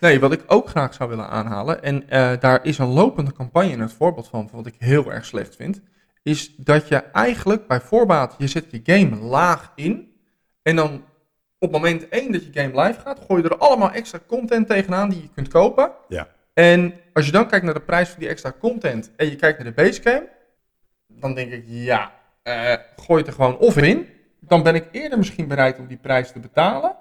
Nee, wat ik ook graag zou willen aanhalen, en eh, daar is een lopende campagne in het voorbeeld van, wat ik heel erg slecht vind, is dat je eigenlijk bij voorbaat, je zet je game laag in, en dan op moment 1 dat je game live gaat, gooi je er allemaal extra content tegenaan die je kunt kopen. Ja. En als je dan kijkt naar de prijs van die extra content en je kijkt naar de base game, dan denk ik, ja, eh, gooi het er gewoon of in. Dan ben ik eerder misschien bereid om die prijs te betalen,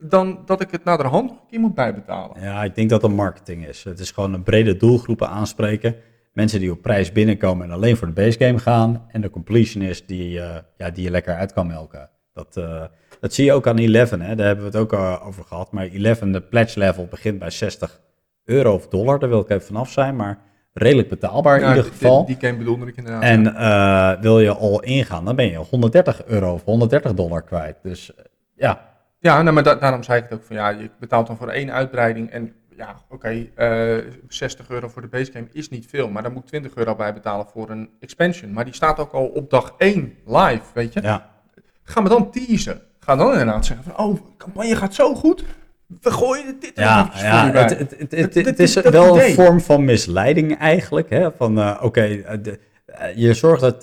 dan dat ik het naderhand nog een keer moet bijbetalen. Ja, ik denk dat het marketing is. Het is gewoon een brede doelgroepen aanspreken. Mensen die op prijs binnenkomen en alleen voor de base game gaan. En de completionist die, eh, ja, die je lekker uit kan melken. Dat, eh, dat zie je ook aan 11, hè? daar hebben we het ook eh, over gehad. Maar 11, de pledge level begint bij 60 euro of dollar. Daar wil ik even vanaf zijn, maar redelijk betaalbaar in Ja, ieder geval. Die, die game bedoelde ik inderdaad. En wil je al ingaan, dan ben je 130 euro of 130 dollar kwijt. Dus ja, Ja, nou, maar da- daarom zei ik het ook van ja, je betaalt dan voor één uitbreiding en ja, oké, eh, 60 euro voor de base game is niet veel, maar dan moet ik 20 euro bij betalen voor een expansion. Maar die staat ook al op dag 1 live, weet je. ja, Ga me dan teasen. Ga dan inderdaad zeggen van, oh, de campagne gaat zo goed, we gooien dit Ja, het, het, het, het, Dat- het dat- is dat wel idee. een vorm van misleiding eigenlijk. Hè? Van eh, oké, eh, je zorgt dat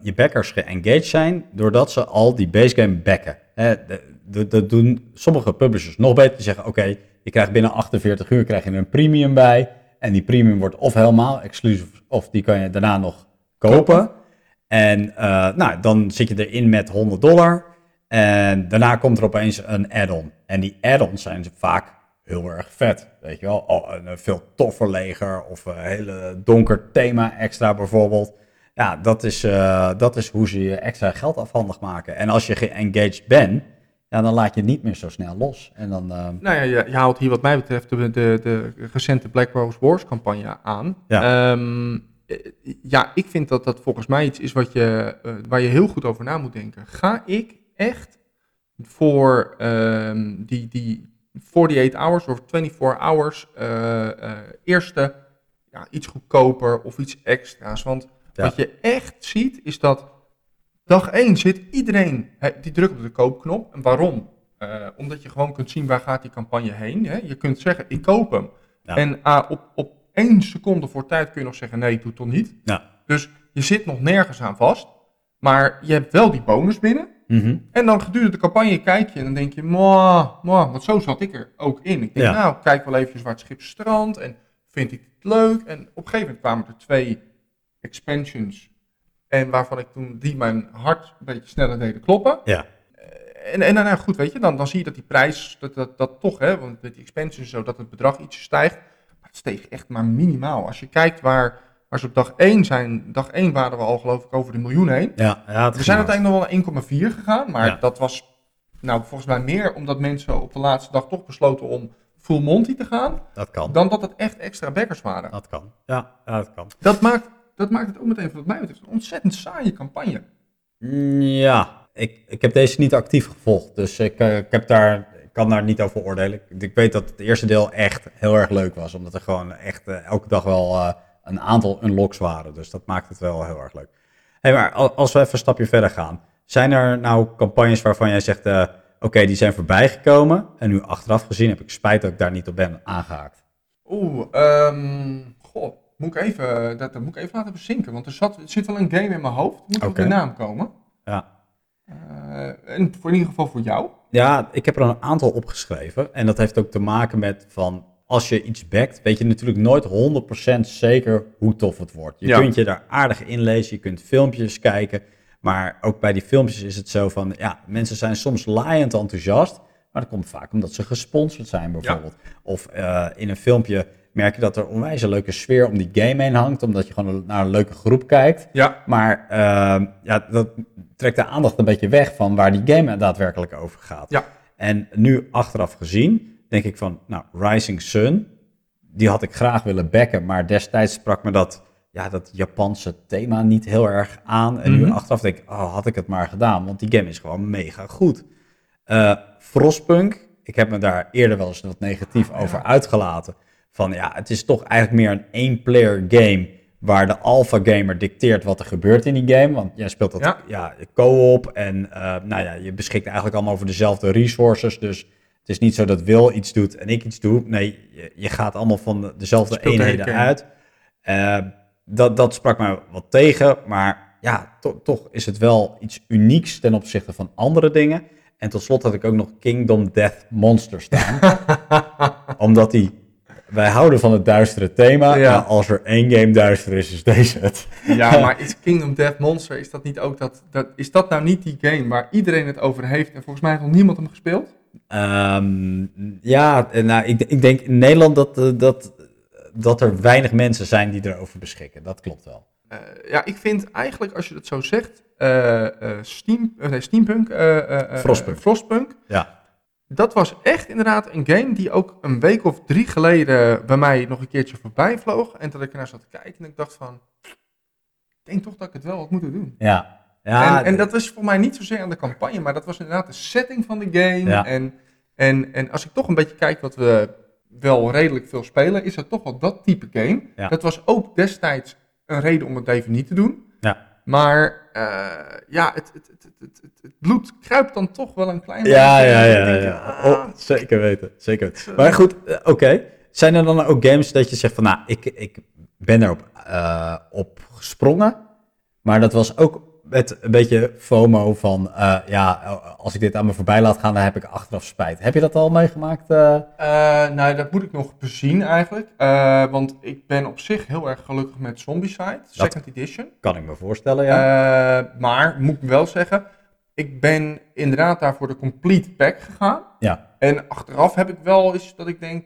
je backers geengaged zijn doordat ze al die base game backen. Hè? de- Dat doen sommige publishers nog beter. Die zeggen oké, je krijgt binnen 48 uur krijg je een premium bij. En die premium wordt of helemaal exclusief of die kan je daarna nog kopen. En eh, nou, dan zit je erin met 100 dollar. En daarna komt er opeens een add-on. En die add-ons zijn vaak heel erg vet. Weet je wel, oh, een veel toffer leger of een hele donker thema extra bijvoorbeeld. Ja, dat is, eh, dat is hoe ze je extra geld afhandig maken. En als je geengaged bent, ja, dan laat je het niet meer zo snel los. En dan, eh, Nou ja, je, je haalt hier wat mij betreft de, de, de recente Black Rose Wars campagne aan. Ja. Ehm, eh, ja, ik vind dat dat volgens mij iets is wat je, eh, waar je heel goed over na moet denken. Ga ik echt voor ehm, die, die 48 hours of 24 hours eh, eerste ja, iets goedkoper of iets extra's? Want Ja. wat je echt ziet is dat dag 1 zit iedereen, die drukt op de koopknop. En waarom? Eh, omdat je gewoon kunt zien waar gaat die campagne heen. Hè? Je kunt zeggen, ik koop hem. Ja. En ah, op, op één seconde voor tijd kun je nog zeggen, nee, doe het toch niet. ja. Dus je zit nog nergens aan vast. Maar je hebt wel die bonus binnen. Mhm. En dan gedurende de campagne kijk je en dan denk je, mwah, mwah, want zo zat ik er ook in. Ik denk, Ja. nou, kijk wel eventjes waar het schip strandt en vind ik het leuk. En op een gegeven moment kwamen er twee expansions. En waarvan ik toen die mijn hart een beetje sneller deden kloppen. Ja. En, en nou goed, weet je, dan, dan zie je dat die prijs, dat, dat, dat toch, hè, want met die expansions zo, dat het bedrag ietsje stijgt. Maar het steeg echt maar minimaal. Als je kijkt waar, waar ze op dag 1 zijn, dag 1 waren we al geloof ik over de miljoen heen. Ja, We zijn uiteindelijk nog wel naar 1,4 gegaan, maar Ja. dat was Nou, volgens mij meer omdat mensen op de laatste dag toch besloten om full Monty te gaan, Dat kan. dan dat het echt extra backers waren. Dat kan. Ja, ja, dat kan. Dat maakt, dat maakt het ook meteen, wat mij betreft, een ontzettend saaie campagne. Ja, ik, ik heb deze niet actief gevolgd, dus ik, eh, ik, heb daar, ik kan daar niet over oordelen. Ik, ik weet dat het eerste deel echt heel erg leuk was, omdat er gewoon echt eh, elke dag wel eh, een aantal unlocks waren. Dus dat maakt het wel heel erg leuk. Hey, maar al- als we even een stapje verder gaan, zijn er nou campagnes waarvan jij zegt, oké, die zijn voorbij gekomen en nu achteraf gezien heb ik spijt dat ik daar niet op ben aangehaakt? Oeh, goh, moet ik even, dat, dat moet ik even laten bezinken, want er, zat, er zit wel een game in mijn hoofd, moet op Oké. de naam komen. Ja. Eh, en voor in ieder geval voor jou. Ja, ik heb er een aantal opgeschreven. En dat heeft ook te maken met van als je iets backt, weet je natuurlijk nooit 100% zeker hoe tof het wordt. Je Ja. kunt je daar aardig inlezen, je kunt filmpjes kijken. Maar ook bij die filmpjes is het zo van, ja, mensen zijn soms laaiend enthousiast. Maar dat komt vaak omdat ze gesponsord zijn bijvoorbeeld. Of eh, in een filmpje merk je dat er onwijs een leuke sfeer om die game heen hangt. Omdat je gewoon naar een leuke groep kijkt. Ja. Maar ehm, ja, dat trekt de aandacht een beetje weg van waar die game daadwerkelijk over gaat. Ja. En nu achteraf gezien, denk ik van, nou, Rising Sun, die had ik graag willen backen, maar destijds sprak me dat, ja, dat Japanse thema niet heel erg aan. En nu Mhm. achteraf denk ik, oh, had ik het maar gedaan, want die game is gewoon mega goed. Eh Frostpunk, ik heb me daar eerder wel eens wat negatief over uitgelaten. Van ja, het is toch eigenlijk meer een één-player game waar de alpha gamer dicteert wat er gebeurt in die game. Want jij speelt dat Ja. ja. co-op en eh, nou ja, je beschikt eigenlijk allemaal over dezelfde resources. Dus het is niet zo dat Wil iets doet en ik iets doe. Nee, je, je gaat allemaal van de- dezelfde eenheden uit. Eh, dat, dat sprak mij wat tegen, maar ja, to- toch is het wel iets unieks ten opzichte van andere dingen. En tot slot had ik ook nog Kingdom Death Monster staan. omdat die, wij houden van het duistere thema. Ja. Als er één game duister is, is deze het. Ja, maar is Kingdom Death Monster, is dat niet ook dat, dat, is dat nou niet die game waar iedereen het over heeft en volgens mij heeft nog niemand hem gespeeld? Ehm, ja, nou, ik, ik denk in Nederland dat, eh, dat, dat er weinig mensen zijn die erover beschikken. Dat klopt wel. Eh, ja, ik vind eigenlijk, als je dat zo zegt, eh, Steam, nee, Steampunk, Frostpunk. Frostpunk, Ja. Dat was echt inderdaad een game die ook een week of drie geleden bij mij nog een keertje voorbij vloog. En dat ik ernaar zat te kijken en ik dacht van, ik denk toch dat ik het wel had moeten doen. Ja. ja en, en dat was voor mij niet zozeer aan de campagne, maar dat was inderdaad de setting van de game. Ja. En, en, en als ik toch een beetje kijk wat we wel redelijk veel spelen, is dat toch wel dat type game. Ja. Dat was ook destijds een reden om het even niet te doen. Ja. Maar eh, ja, het, het, het, het, het, bloed kruipt dan toch wel een klein Ja, beetje. ja, ja. je, ja. ah, Oh, zeker weten. Zeker weten. Maar goed, eh, oké. Zijn er dan ook games dat je zegt van, nou, ik, ik ben erop eh, op gesprongen. Maar dat was ook met een beetje FOMO van, eh, ja, als ik dit aan me voorbij laat gaan, dan heb ik achteraf spijt. Heb je dat al meegemaakt? Eh, nou, dat moet ik nog bezien eigenlijk. Want ik ben op zich heel erg gelukkig met Zombicide, second edition. kan ik me voorstellen, ja. Maar, moet ik wel zeggen, ik ben inderdaad daar voor de complete pack gegaan. ja. En achteraf heb ik wel eens dat ik denk,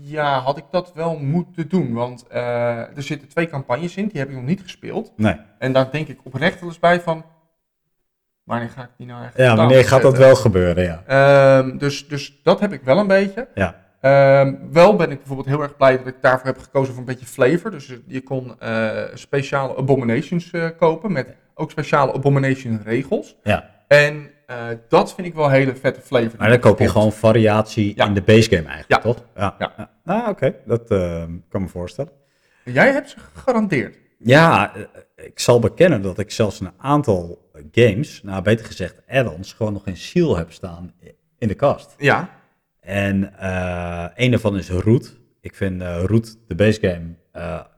ja, had ik dat wel moeten doen? Want eh, er zitten twee campagnes in, die heb ik nog niet gespeeld. Nee. En daar denk ik oprecht wel eens bij van, wanneer ga ik die nou eigenlijk Ja, wanneer gaat dat wel gebeuren, ja. Ehm, dus, dus dat heb ik wel een beetje. Ja. Ehm, wel ben ik bijvoorbeeld heel erg blij dat ik daarvoor heb gekozen voor een beetje flavor. Dus je kon eh, speciale abominations eh, kopen met ook speciale abomination regels. Ja. En eh, dat vind ik wel hele vette flavor. Maar dan koop je gewoon variatie Ja. in de base game eigenlijk, Ja. toch? Ja. Ja. Nou, oké. Dat eh, kan me voorstellen. Jij hebt ze gegarandeerd. Ja, eh, ik zal bekennen dat ik zelfs een aantal games, nou beter gezegd add-ons, gewoon nog in Seal heb staan in de kast. Ja. En eh een daarvan is Root. Ik vind Root, de base game,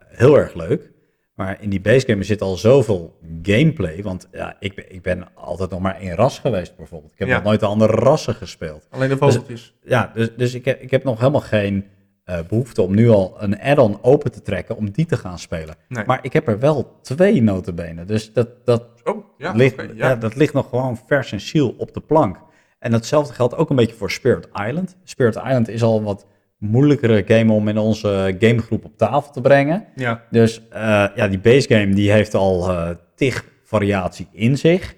heel erg leuk. Maar in die base game zit al zoveel gameplay. Want ja, ik, ben- ik ben altijd nog maar één ras geweest bijvoorbeeld. Ik heb Ja. nog nooit de andere rassen gespeeld. Alleen de vogeltjes. Ja, dus, dus ik, heb, ik heb nog helemaal geen eh, behoefte om nu al een add-on open te trekken om die te gaan spelen. Nee. Maar ik heb er wel twee notenbenen. Dus dat, dat, oh, ja. ligt, ja. ja. dat ligt nog gewoon vers en ziel op de plank. En datzelfde geldt ook een beetje voor Spirit Island. Spirit Island is al wat moeilijkere game om in onze gamegroep op tafel te brengen. ja. Dus eh, ja, die base game die heeft al eh tig variatie in zich.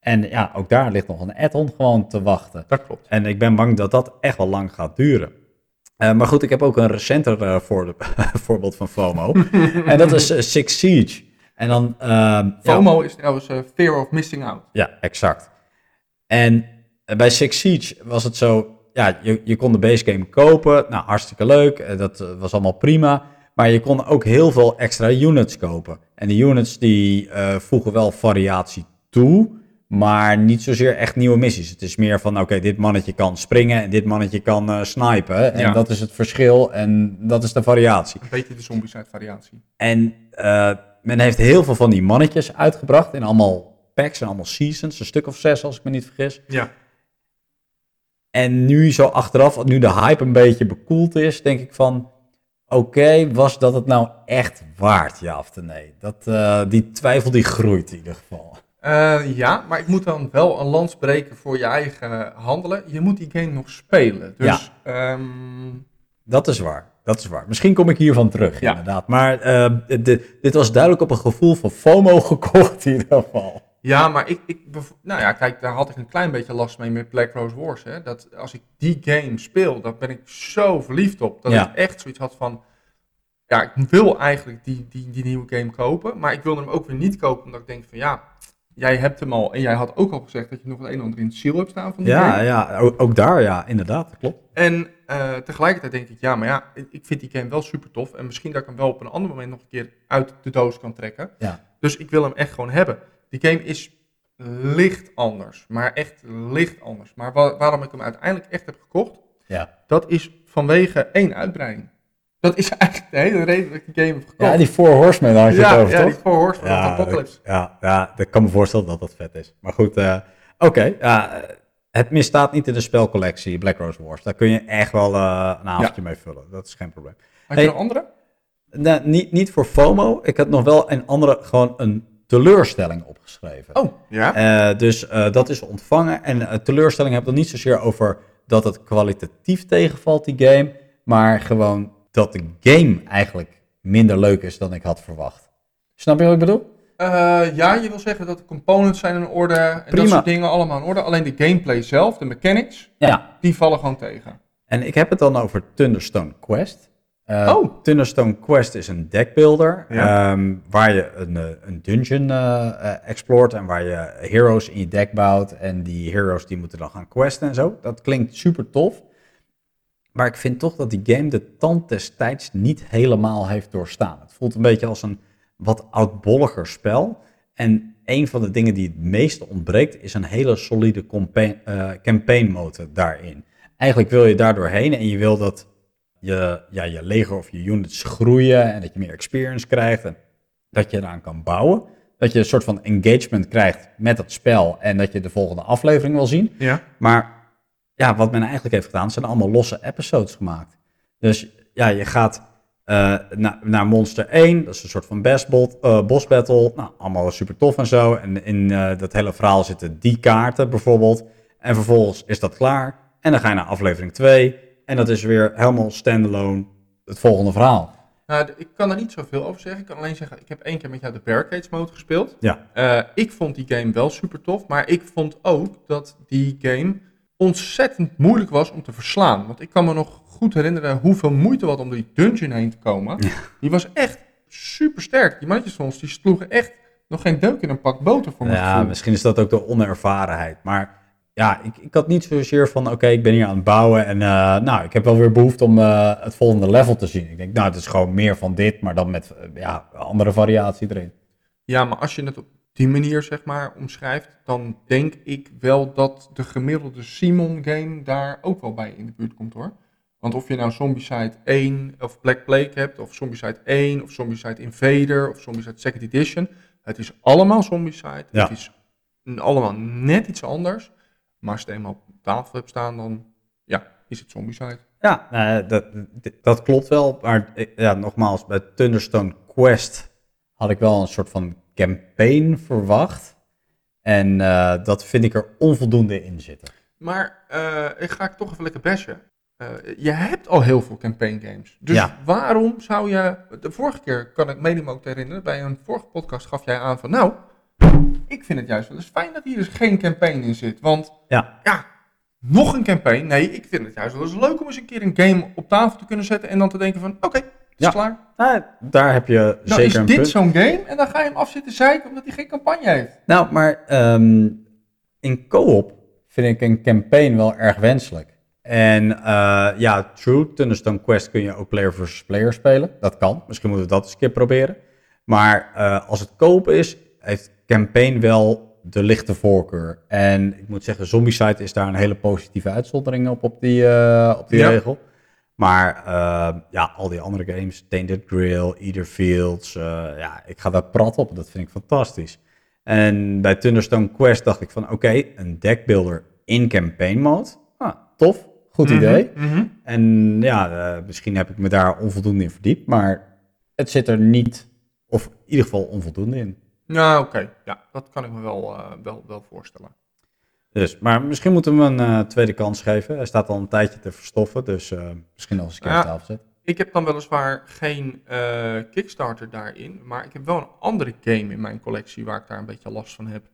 En ja, ook daar ligt nog een add-on gewoon te wachten. Dat klopt. En ik ben bang dat dat echt wel lang gaat duren. Uh, maar goed, ik heb ook een recenter voor voorbeeld van FOMO. en dat is Six Siege. En dan, FOMO ja, is trouwens Fear of Missing Out. Ja, exact. En bij Six Siege was het zo, ja, je, je kon de base game kopen. Nou, hartstikke leuk. Dat was allemaal prima. Maar je kon ook heel veel extra units kopen. En die units die voegen wel variatie toe. Maar niet zozeer echt nieuwe missies. Het is meer van, oké, dit mannetje kan springen en dit mannetje kan uh, snipen. En dat is het verschil en dat is de variatie. Een beetje de zombieside variatie. En uh, men heeft heel veel van die mannetjes uitgebracht in allemaal packs en allemaal seasons. Een stuk of zes, als ik me niet vergis. Ja. En nu zo achteraf, nu de hype een beetje bekoeld is, denk ik van... Oké, was dat het nou echt waard, ja of nee? Dat, uh, die twijfel die groeit in ieder geval. Uh, ja, maar ik moet dan wel een lans breken voor je eigen handelen. Je moet die game nog spelen. Dus, ja. Um... Dat is waar. Dat is waar. Misschien kom ik hiervan terug, ja. inderdaad. Maar uh, de, dit was duidelijk op een gevoel van FOMO gekocht in ieder geval. Ja, maar ik, ik, nou ja, kijk, daar had ik een klein beetje last mee met Black Rose Wars. Hè. Dat als ik die game speel, dan ben ik zo verliefd op. Dat ja. ik echt zoiets had van, ja, ik wil eigenlijk die, die, die nieuwe game kopen. Maar ik wilde hem ook weer niet kopen, omdat ik denk van, ja, jij hebt hem al en jij had ook al gezegd dat je nog het een en ander in het ziel hebt staan van die ja, game. Ja, ook, ook daar, ja, inderdaad, klopt. En uh, tegelijkertijd denk ik, ja, maar ja, ik vind die game wel super tof. En misschien dat ik hem wel op een ander moment nog een keer uit de doos kan trekken. Ja. Dus ik wil hem echt gewoon hebben. Die game is licht anders, maar echt licht anders. Maar wa waarom ik hem uiteindelijk echt heb gekocht, ja. dat is vanwege één uitbreiding. Dat is eigenlijk de hele reden dat ik die game heb gekocht. Ja, die Four Horsemen had je ja, het over, Ja, toch? die Four Horsemen ja, Apocalypse. Ja, ja, ik kan me voorstellen dat dat vet is. Maar goed, uh, oké. Okay, het misstaat niet in de spelcollectie Black Rose Wars. Daar kun je echt wel uh, een avondje mee vullen. Dat is geen probleem. Had je hey, een andere? Nou, niet, niet voor FOMO. Ik had nog wel een andere, gewoon een teleurstelling opgeschreven. Oh, ja? Uh, dus dat is ontvangen. En teleurstelling heb ik dan niet zozeer over dat het kwalitatief tegenvalt, die game. Maar gewoon dat de game eigenlijk minder leuk is dan ik had verwacht. Snap je wat ik bedoel? Ja, je wil zeggen dat de components zijn in orde en Prima. dat soort dingen allemaal in orde. Alleen de gameplay zelf, de mechanics, ja. die vallen gewoon tegen. En ik heb het dan over Thunderstone Quest. Uh, oh. Thunderstone Quest is een deckbuilder ja. um, waar je een, een dungeon uh, explort en waar je heroes in je deck bouwt. En die heroes die moeten dan gaan questen en zo. Dat klinkt super tof. Maar ik vind toch dat die game de tand des tijds niet helemaal heeft doorstaan. Het voelt een beetje als een wat oudbolliger spel. En een van de dingen die het meeste ontbreekt is een hele solide campaign, campaign mode daarin. Eigenlijk wil je daar doorheen en je wil dat je, ja, je leger of je units groeien en dat je meer experience krijgt en dat je eraan kan bouwen. Dat je een soort van engagement krijgt met het spel en dat je de volgende aflevering wil zien. Ja. Maar ja, wat men eigenlijk heeft gedaan, zijn allemaal losse episodes gemaakt. Dus ja, je gaat uh, naar, naar Monster 1, dat is een soort van best uh, boss battle. Nou, allemaal super tof en zo. En in uh, dat hele verhaal zitten die kaarten bijvoorbeeld. En vervolgens is dat klaar. En dan ga je naar aflevering 2. En dat is weer helemaal standalone het volgende verhaal. Nou, ik kan er niet zoveel over zeggen. Ik kan alleen zeggen, ik heb één keer met jou de Barricades mode gespeeld. Ja. ik vond die game wel super tof. Maar ik vond ook dat die game ontzettend moeilijk was om te verslaan. Want ik kan me nog goed herinneren hoeveel moeite wat om die dungeon heen te komen. Die was echt super sterk. Die mannetjes van ons die sloegen echt nog geen deuk in een pak boter voor me. Ja, misschien is dat ook de onervarenheid. Maar ja, ik, ik had niet zozeer van oké, ik ben hier aan het bouwen en uh, nou, ik heb wel weer behoefte om uh, het volgende level te zien. Ik denk, nou, het is gewoon meer van dit, maar dan met uh, ja, andere variatie erin. Ja, maar als je het op die manier zeg maar omschrijft, dan denk ik wel dat de gemiddelde Simon game daar ook wel bij in de buurt komt hoor. Want of je nou Zombicide 1 of Black Plague hebt, of Zombicide 1, of Zombicide Invader, of Zombicide Second Edition, het is allemaal Zombicide. Ja. Het is allemaal net iets anders. Maar als je het eenmaal op tafel hebt staan, dan ja, is het Zombicide. Ja, uh, dat, dat klopt wel. Maar ja, nogmaals, bij Thunderstone Quest had ik wel een soort van campaign verwacht. En uh, dat vind ik er onvoldoende in zitten. Maar uh, ik ga ik toch even lekker bashen. Uh, je hebt al heel veel campaign games. Dus ja. waarom zou je... De vorige keer kan ik me ook herinneren. Bij een vorige podcast gaf jij aan van... Nou, Ik vind het juist wel eens fijn dat hier dus geen campaign in zit. Want Ja. ja, nog een campaign. Nee, ik vind het juist wel eens leuk om eens een keer een game op tafel te kunnen zetten en dan te denken van, oké, het is Ja. klaar. Nou, daar heb je Nou zeker is een dit zo'n game en dan ga je hem afzitten zeiken omdat hij geen campagne heeft. Nou, maar ehm, in co-op vind ik een campaign wel erg wenselijk. En eh, ja, true, Thunderstone Quest kun je ook player versus player spelen. Dat kan. Misschien moeten we dat eens een keer proberen. Maar eh, als het koop is, heeft campaign wel de lichte voorkeur. En ik moet zeggen, Zombicide is daar een hele positieve uitzondering op, op die, eh, op die Ja. regel. Maar eh, ja, al die andere games, Tainted Grail, Either Fields, eh, ja, ik ga daar prat op. Dat vind ik fantastisch. En bij Thunderstone Quest dacht ik van, oké, een deckbuilder in campaign mode. Ah, tof, goed idee. Mhm, mhm. En ja, misschien heb ik me daar onvoldoende in verdiept, maar het zit er niet, of in ieder geval onvoldoende in. Nou, oké. Ja, dat kan ik me wel, eh, wel, wel voorstellen. Dus, maar misschien moeten we hem een eh, tweede kans geven. Hij staat al een tijdje te verstoffen, dus eh, misschien nog eens een keer Ja. op tafel zetten. Ik heb dan weliswaar geen Kickstarter daarin, maar ik heb wel een andere game in mijn collectie waar ik daar een beetje last van heb.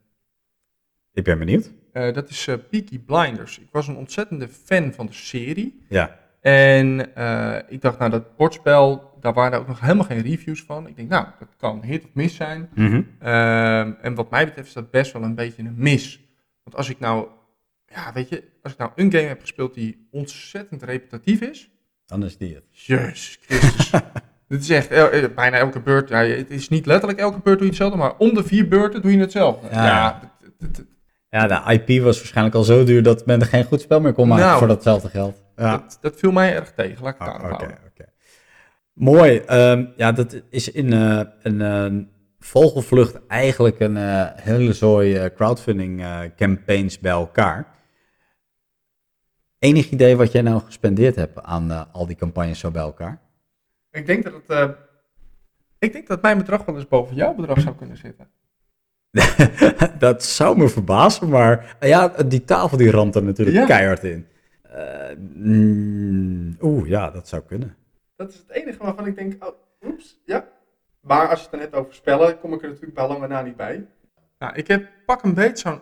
Ik ben benieuwd. Dat is Peaky Blinders. Ik was een ontzettende fan van de serie. Ja, En eh, ik dacht, nou, dat bordspel, daar waren ook nog helemaal geen reviews van. Ik denk, nou, dat kan hit of miss zijn. Mhm. Ehm, en wat mij betreft is dat best wel een beetje een mis. Want als ik nou, ja, weet je, als ik nou een game heb gespeeld die ontzettend repetitief is. dan is die het. Jezus Christus. Dit is echt el- eh, bijna elke beurt. Ja, het is niet letterlijk elke beurt doe je hetzelfde, maar om de vier beurten doe je hetzelfde. Ja. Ja, de IP was waarschijnlijk al zo duur dat men er geen goed spel meer kon maken Nou. voor datzelfde geld. Ja. dat, dat viel mij erg tegen. Laat ik het Oh, Oké. Mooi. Ehm, ja, dat is in eh, een eh, vogelvlucht eigenlijk een eh, hele zooi crowdfunding campaigns bij elkaar. Enig idee wat jij nou gespendeerd hebt aan al die campagnes zo bij elkaar? Ik denk dat het. ik denk dat mijn bedrag wel eens boven jouw bedrag zou kunnen zitten. dat zou me verbazen, maar ja, die tafel die ramt er natuurlijk Ja. keihard in. Eh, mm, Oeh, ja, dat zou kunnen. Dat is het enige waarvan ik denk, oh, oeps, ja. Maar als je het dan hebt over spellen, kom ik er natuurlijk bij lange na niet bij. Nou, ik heb pak een beetje zo'n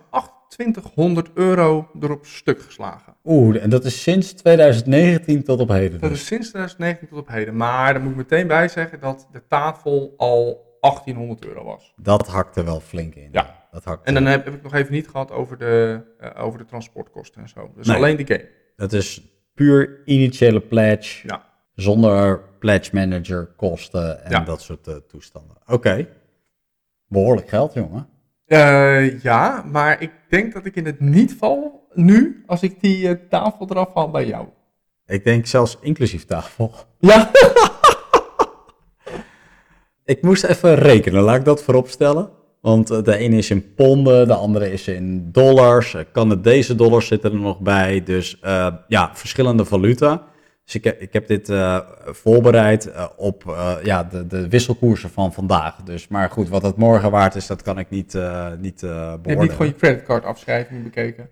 2800 euro erop stuk geslagen. Oeh, en dat is sinds 2019 tot op heden. Dat dus. is sinds 2019 tot op heden. Maar daar moet ik meteen bij zeggen dat de tafel al 1800 euro was. Dat hakt er wel flink in. Ja. Dat hakt En dan heb, heb ik nog even niet gehad over de, eh, over de transportkosten en zo. Dus Nee. alleen de game. Dat is puur initiële pledge, Ja. zonder pledge manager kosten en Ja. dat soort eh, toestanden. Oké, behoorlijk geld, jongen. Eh, ja, maar ik denk dat ik in het niet val nu als ik die eh, tafel eraf haal bij jou. Ik denk zelfs inclusief tafel. Ja. Ik moest even rekenen, laat ik dat voorop stellen. Want eh, de ene is in ponden, de andere is in dollars. Eh, Canadese dollars zitten er nog bij. Dus eh, ja, verschillende valuta. Dus ik heb, ik heb dit eh, voorbereid eh, op eh, ja, de, de wisselkoersen van vandaag. Dus, maar goed, wat het morgen waard is, dat kan ik niet, eh niet eh Je hebt niet gewoon je creditcardafschrijving bekeken.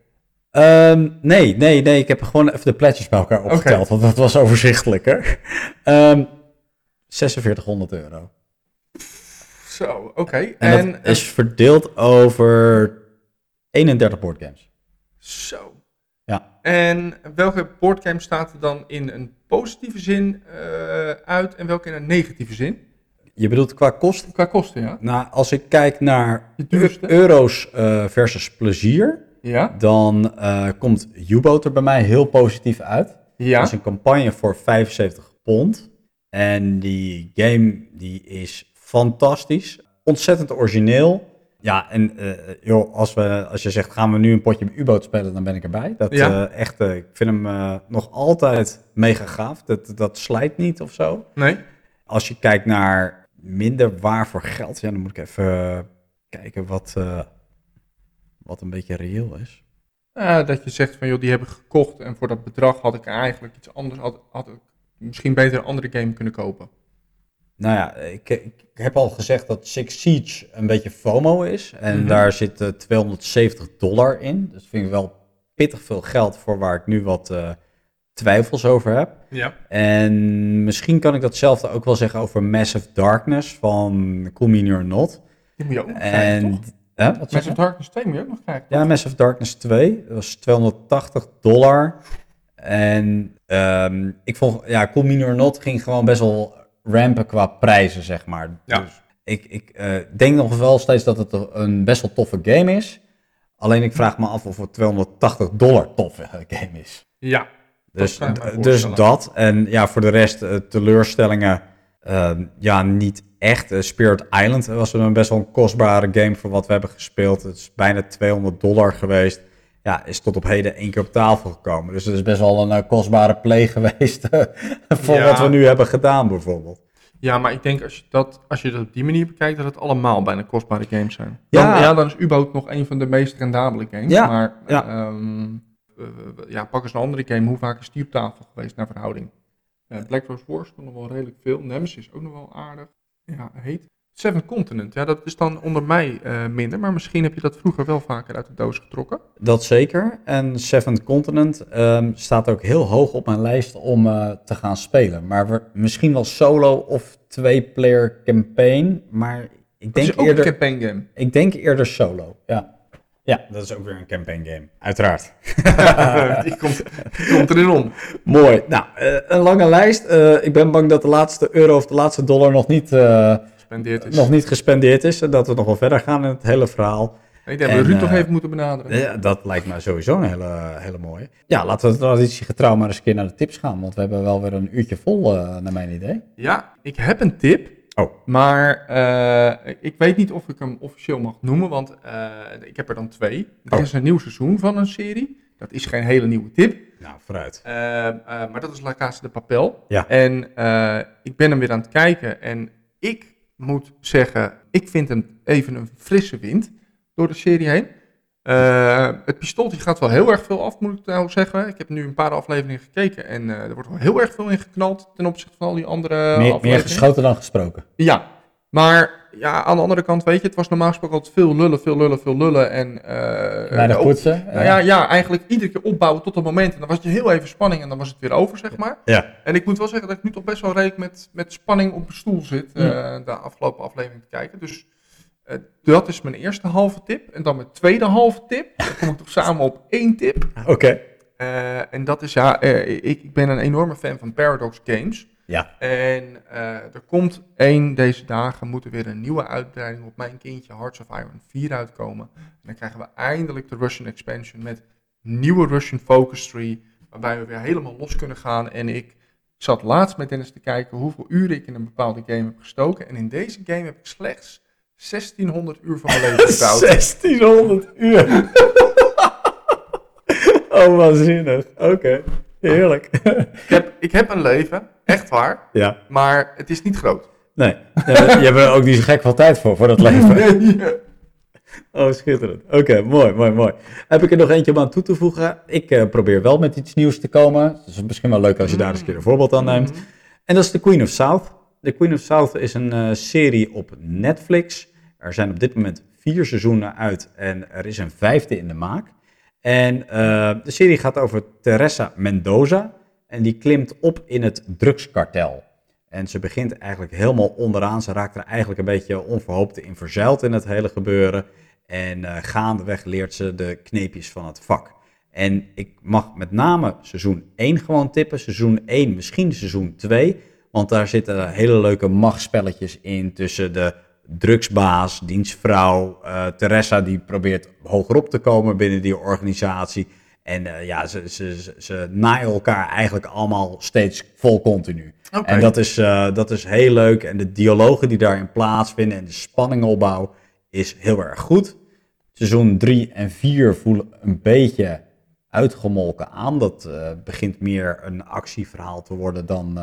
Ehm, nee, nee, nee. Ik heb gewoon even de pledges bij elkaar opgeteld, want dat was overzichtelijker. Ehm 4600 euro. Zo, oké. En, En, dat is verdeeld over 31 boardgames. Zo. Ja. En welke boardgame staat er dan in een positieve zin eh, uit en welke in een negatieve zin? Je bedoelt qua kosten? Qua kosten, ja? Nou, als ik kijk naar euro's eh, versus plezier, Ja. dan eh, komt U-Boat er bij mij heel positief uit. Ja. Dat is een campagne voor 75 pond. En die game die is fantastisch. Ontzettend origineel. Ja, en eh, joh, als, we, als je zegt, gaan we nu een potje U-boot spelen, dan ben ik erbij. Dat, Ja. eh, echt, eh, ik vind hem nog altijd mega gaaf. Dat, dat slijt niet of zo. Nee? Als je kijkt naar minder waar voor geld, ja, dan moet ik even kijken wat, wat een beetje reëel is. Dat je zegt van, joh, die hebben gekocht en voor dat bedrag had ik eigenlijk iets anders, had, had ik misschien beter een andere game kunnen kopen. Nou ja, ik, ik heb al gezegd dat Six Siege een beetje FOMO is. En Mhm. daar zit eh, 270 dollar in. Dus vind ik wel pittig veel geld voor waar ik nu wat eh, twijfels over heb. Ja. En misschien kan ik datzelfde ook wel zeggen over Massive Darkness van Cool or Not. Die moet je ook nog krijgen, En toch? Hè, wat zeg Mass je? of Darkness 2 moet je ook nog krijgen. Ja, Mass of Darkness 2. Dat was 280 dollar. En ehm, ik vond, ja, Cool or Not ging gewoon best wel rampen qua prijzen, zeg maar. Ja. Dus ik, ik eh, denk nog wel steeds dat het een best wel toffe game is. Alleen ik vraag me af of het 280 dollar toffe game is. Ja. Dus, me dus voorstellen. dat. En ja, voor de rest eh, teleurstellingen. ehm, ja, niet echt. Eh, Spirit Island was een best wel een kostbare game voor wat we hebben gespeeld. Het is bijna 200 dollar geweest. Ja, is tot op heden één keer op tafel gekomen. Dus het is best wel een eh, kostbare play geweest eh, voor Ja. wat we nu hebben gedaan bijvoorbeeld. Ja, maar ik denk als je, dat, als je dat op die manier bekijkt, dat het allemaal bijna kostbare games zijn. Dan, Ja. ja. dan is U-Boot nog een van de meest rendabele games. Ja, Maar ja. ehm, eh, ja, pak eens een andere game. Hoe vaak is die op tafel geweest naar verhouding? Eh, Black Rose Wars stond nog wel redelijk veel. Nemesis ook nog wel aardig. Ja, heet. Seven Continent, ja, dat is dan onder mij eh, minder. Maar misschien heb je dat vroeger wel vaker uit de doos getrokken. Dat zeker. En Seventh Continent ehm, staat ook heel hoog op mijn lijst om eh, te gaan spelen. Maar we, misschien wel solo of twee-player campaign. Maar ik denk ook eerder... een campaign game. Ik denk eerder solo, ja. Ja, dat is ook weer een campaign game, uiteraard. die, komt, die komt erin om. Mooi. Nou, eh, een lange lijst. Ik ben bang dat de laatste euro of de laatste dollar nog niet, Is. nog niet gespendeerd is. En dat we nog wel verder gaan in het hele verhaal. Ik denk dat we Ruud toch eh, even moeten benaderen. Ja, dat lijkt me sowieso een hele, hele mooie. Ja, laten we traditiegetrouw maar eens een keer naar de tips gaan. Want we hebben wel weer een uurtje vol, eh, naar mijn idee. Ja, ik heb een tip. Oh. Maar eh, ik weet niet of ik hem officieel mag noemen, want ik heb er dan twee. Er Oh. is een nieuw seizoen van een serie. Dat is geen hele nieuwe tip. Nou, vooruit. Maar dat is La Casa de Papel. Ja. En ik ben hem weer aan het kijken. En ik moet zeggen, ik vind hem even een frisse wind door de serie heen. Eh, het pistooltje gaat wel heel erg veel af, moet ik nou zeggen. Ik heb nu een paar afleveringen gekeken en eh, er wordt wel heel erg veel in geknald ten opzichte van al die andere Meer, meer afleveringen. geschoten dan gesproken. Ja, maar ja, aan de andere kant, weet je, het was normaal gesproken altijd veel lullen, veel lullen, veel lullen. En, eh, Weinig ook- poetsen. nou ja, ja, eigenlijk iedere keer opbouwen tot het moment. En dan was het je heel even spanning en dan was het weer over, zeg maar. Ja. En ik moet wel zeggen dat ik nu toch best wel redelijk met, met spanning op mijn stoel zit, eh, de afgelopen aflevering te kijken. Dus eh, dat is mijn eerste halve tip. En dan mijn tweede halve tip. Dan kom ik toch samen op één tip. Oké. Eh, en dat is, ja, eh, ik, ik ben een enorme fan van Paradox Games. Ja. En eh, er komt één deze dagen, moet er weer een nieuwe uitbreiding op mijn kindje Hearts of Iron 4 uitkomen. En dan krijgen we eindelijk de Russian expansion met nieuwe Russian Focus Tree, waarbij we weer helemaal los kunnen gaan. En ik zat laatst met Dennis te kijken hoeveel uren ik in een bepaalde game heb gestoken. En in deze game heb ik slechts 1600 uur van mijn leven gebouwd. 1600 uur. oh, waanzinnig. Oké, heerlijk. Ik heb, ik heb een leven, echt waar, ja, maar het is niet groot. nee. Je hebt er ook niet zo gek veel tijd voor, voor dat leven. Oh, schitterend. Oké, mooi, mooi, mooi. Heb ik er nog eentje om aan toe te voegen? Ik eh, probeer wel met iets nieuws te komen. Het is misschien wel leuk als je daar eens een keer een voorbeeld aan neemt. En dat is The Queen of South. The Queen of South is een eh, serie op Netflix. Er zijn op dit moment vier seizoenen uit en er is een vijfde in de maak. En eh, de serie gaat over Teresa Mendoza. En die klimt op in het drugskartel. En ze begint eigenlijk helemaal onderaan. Ze raakt er eigenlijk een beetje onverhoopt in verzeild in het hele gebeuren. En eh, gaandeweg leert ze de kneepjes van het vak. En ik mag met name seizoen 1 gewoon tippen. Seizoen 1, misschien seizoen 2. Want daar zitten hele leuke machtspelletjes in tussen de drugsbaas, dienstvrouw, eh Teresa die probeert hogerop te komen binnen die organisatie. En eh, ja, ze, ze, ze, ze naaien elkaar eigenlijk allemaal steeds vol continu. En dat is, eh, dat is heel leuk. En de dialogen die daarin plaatsvinden en de spanningopbouw is heel erg goed. Seizoen 3 en 4 voelen een beetje uitgemolken aan. Dat eh, begint meer een actieverhaal te worden dan.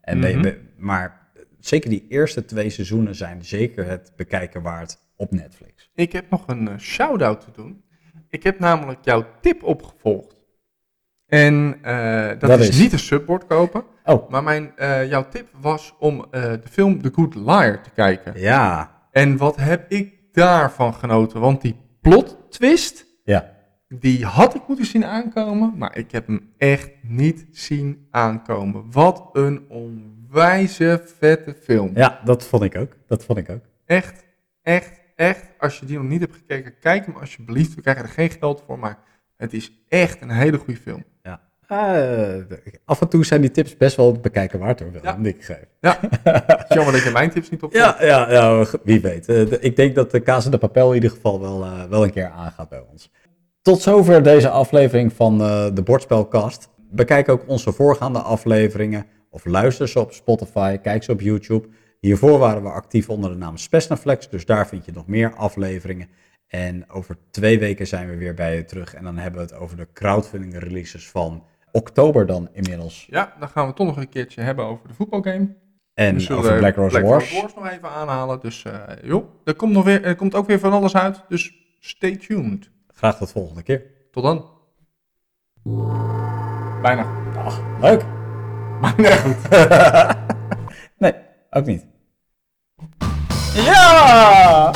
en Mhm. maar zeker die eerste twee seizoenen zijn zeker het bekijken waard op Netflix. Ik heb nog een shout-out te doen. Ik heb namelijk jouw tip opgevolgd. En eh, dat, Dat is, is? niet een subboard kopen. Oh, Maar mijn, eh, jouw tip was om eh, de film The Good Liar te kijken. ja. En wat heb ik daarvan genoten? Want die plot twist, Ja. die had ik moeten zien aankomen. Maar ik heb hem echt niet zien aankomen. Wat een onwijze vette film. ja, dat vond ik ook. Dat vond ik ook. Echt, echt, echt, als je die nog niet hebt gekeken, kijk hem alsjeblieft. We krijgen er geen geld voor, maar het is echt een hele goede film. Eh, af en toe zijn die tips best wel het bekijken waard hoor, Willem, Ja. ik geef. Is jammer dat je mijn tips niet op. Ja, ja, ja, wie weet. Eh, de- ik denk dat de Casa de Papel in ieder geval wel, eh, wel een keer aangaat bij ons. Tot zover deze aflevering van eh, de Bordspelcast. Bekijk ook onze voorgaande afleveringen of luister ze op Spotify, kijk ze op YouTube. Hiervoor waren we actief onder de naam Spesnaflex, dus daar vind je nog meer afleveringen. En over twee weken zijn we weer bij je terug en dan hebben we het over de crowdfunding releases van oktober dan inmiddels. Ja, dan gaan we toch nog een keertje hebben over de voetbalgame. En zullen over Black Rose Wars. nog even aanhalen. Dus eh, joh, er komt, nog weer, er komt ook weer van alles uit. Dus stay tuned. Graag tot volgende keer. Tot dan. Bijna. Ach, leuk. Bijna goed. nee, ook niet. Ja!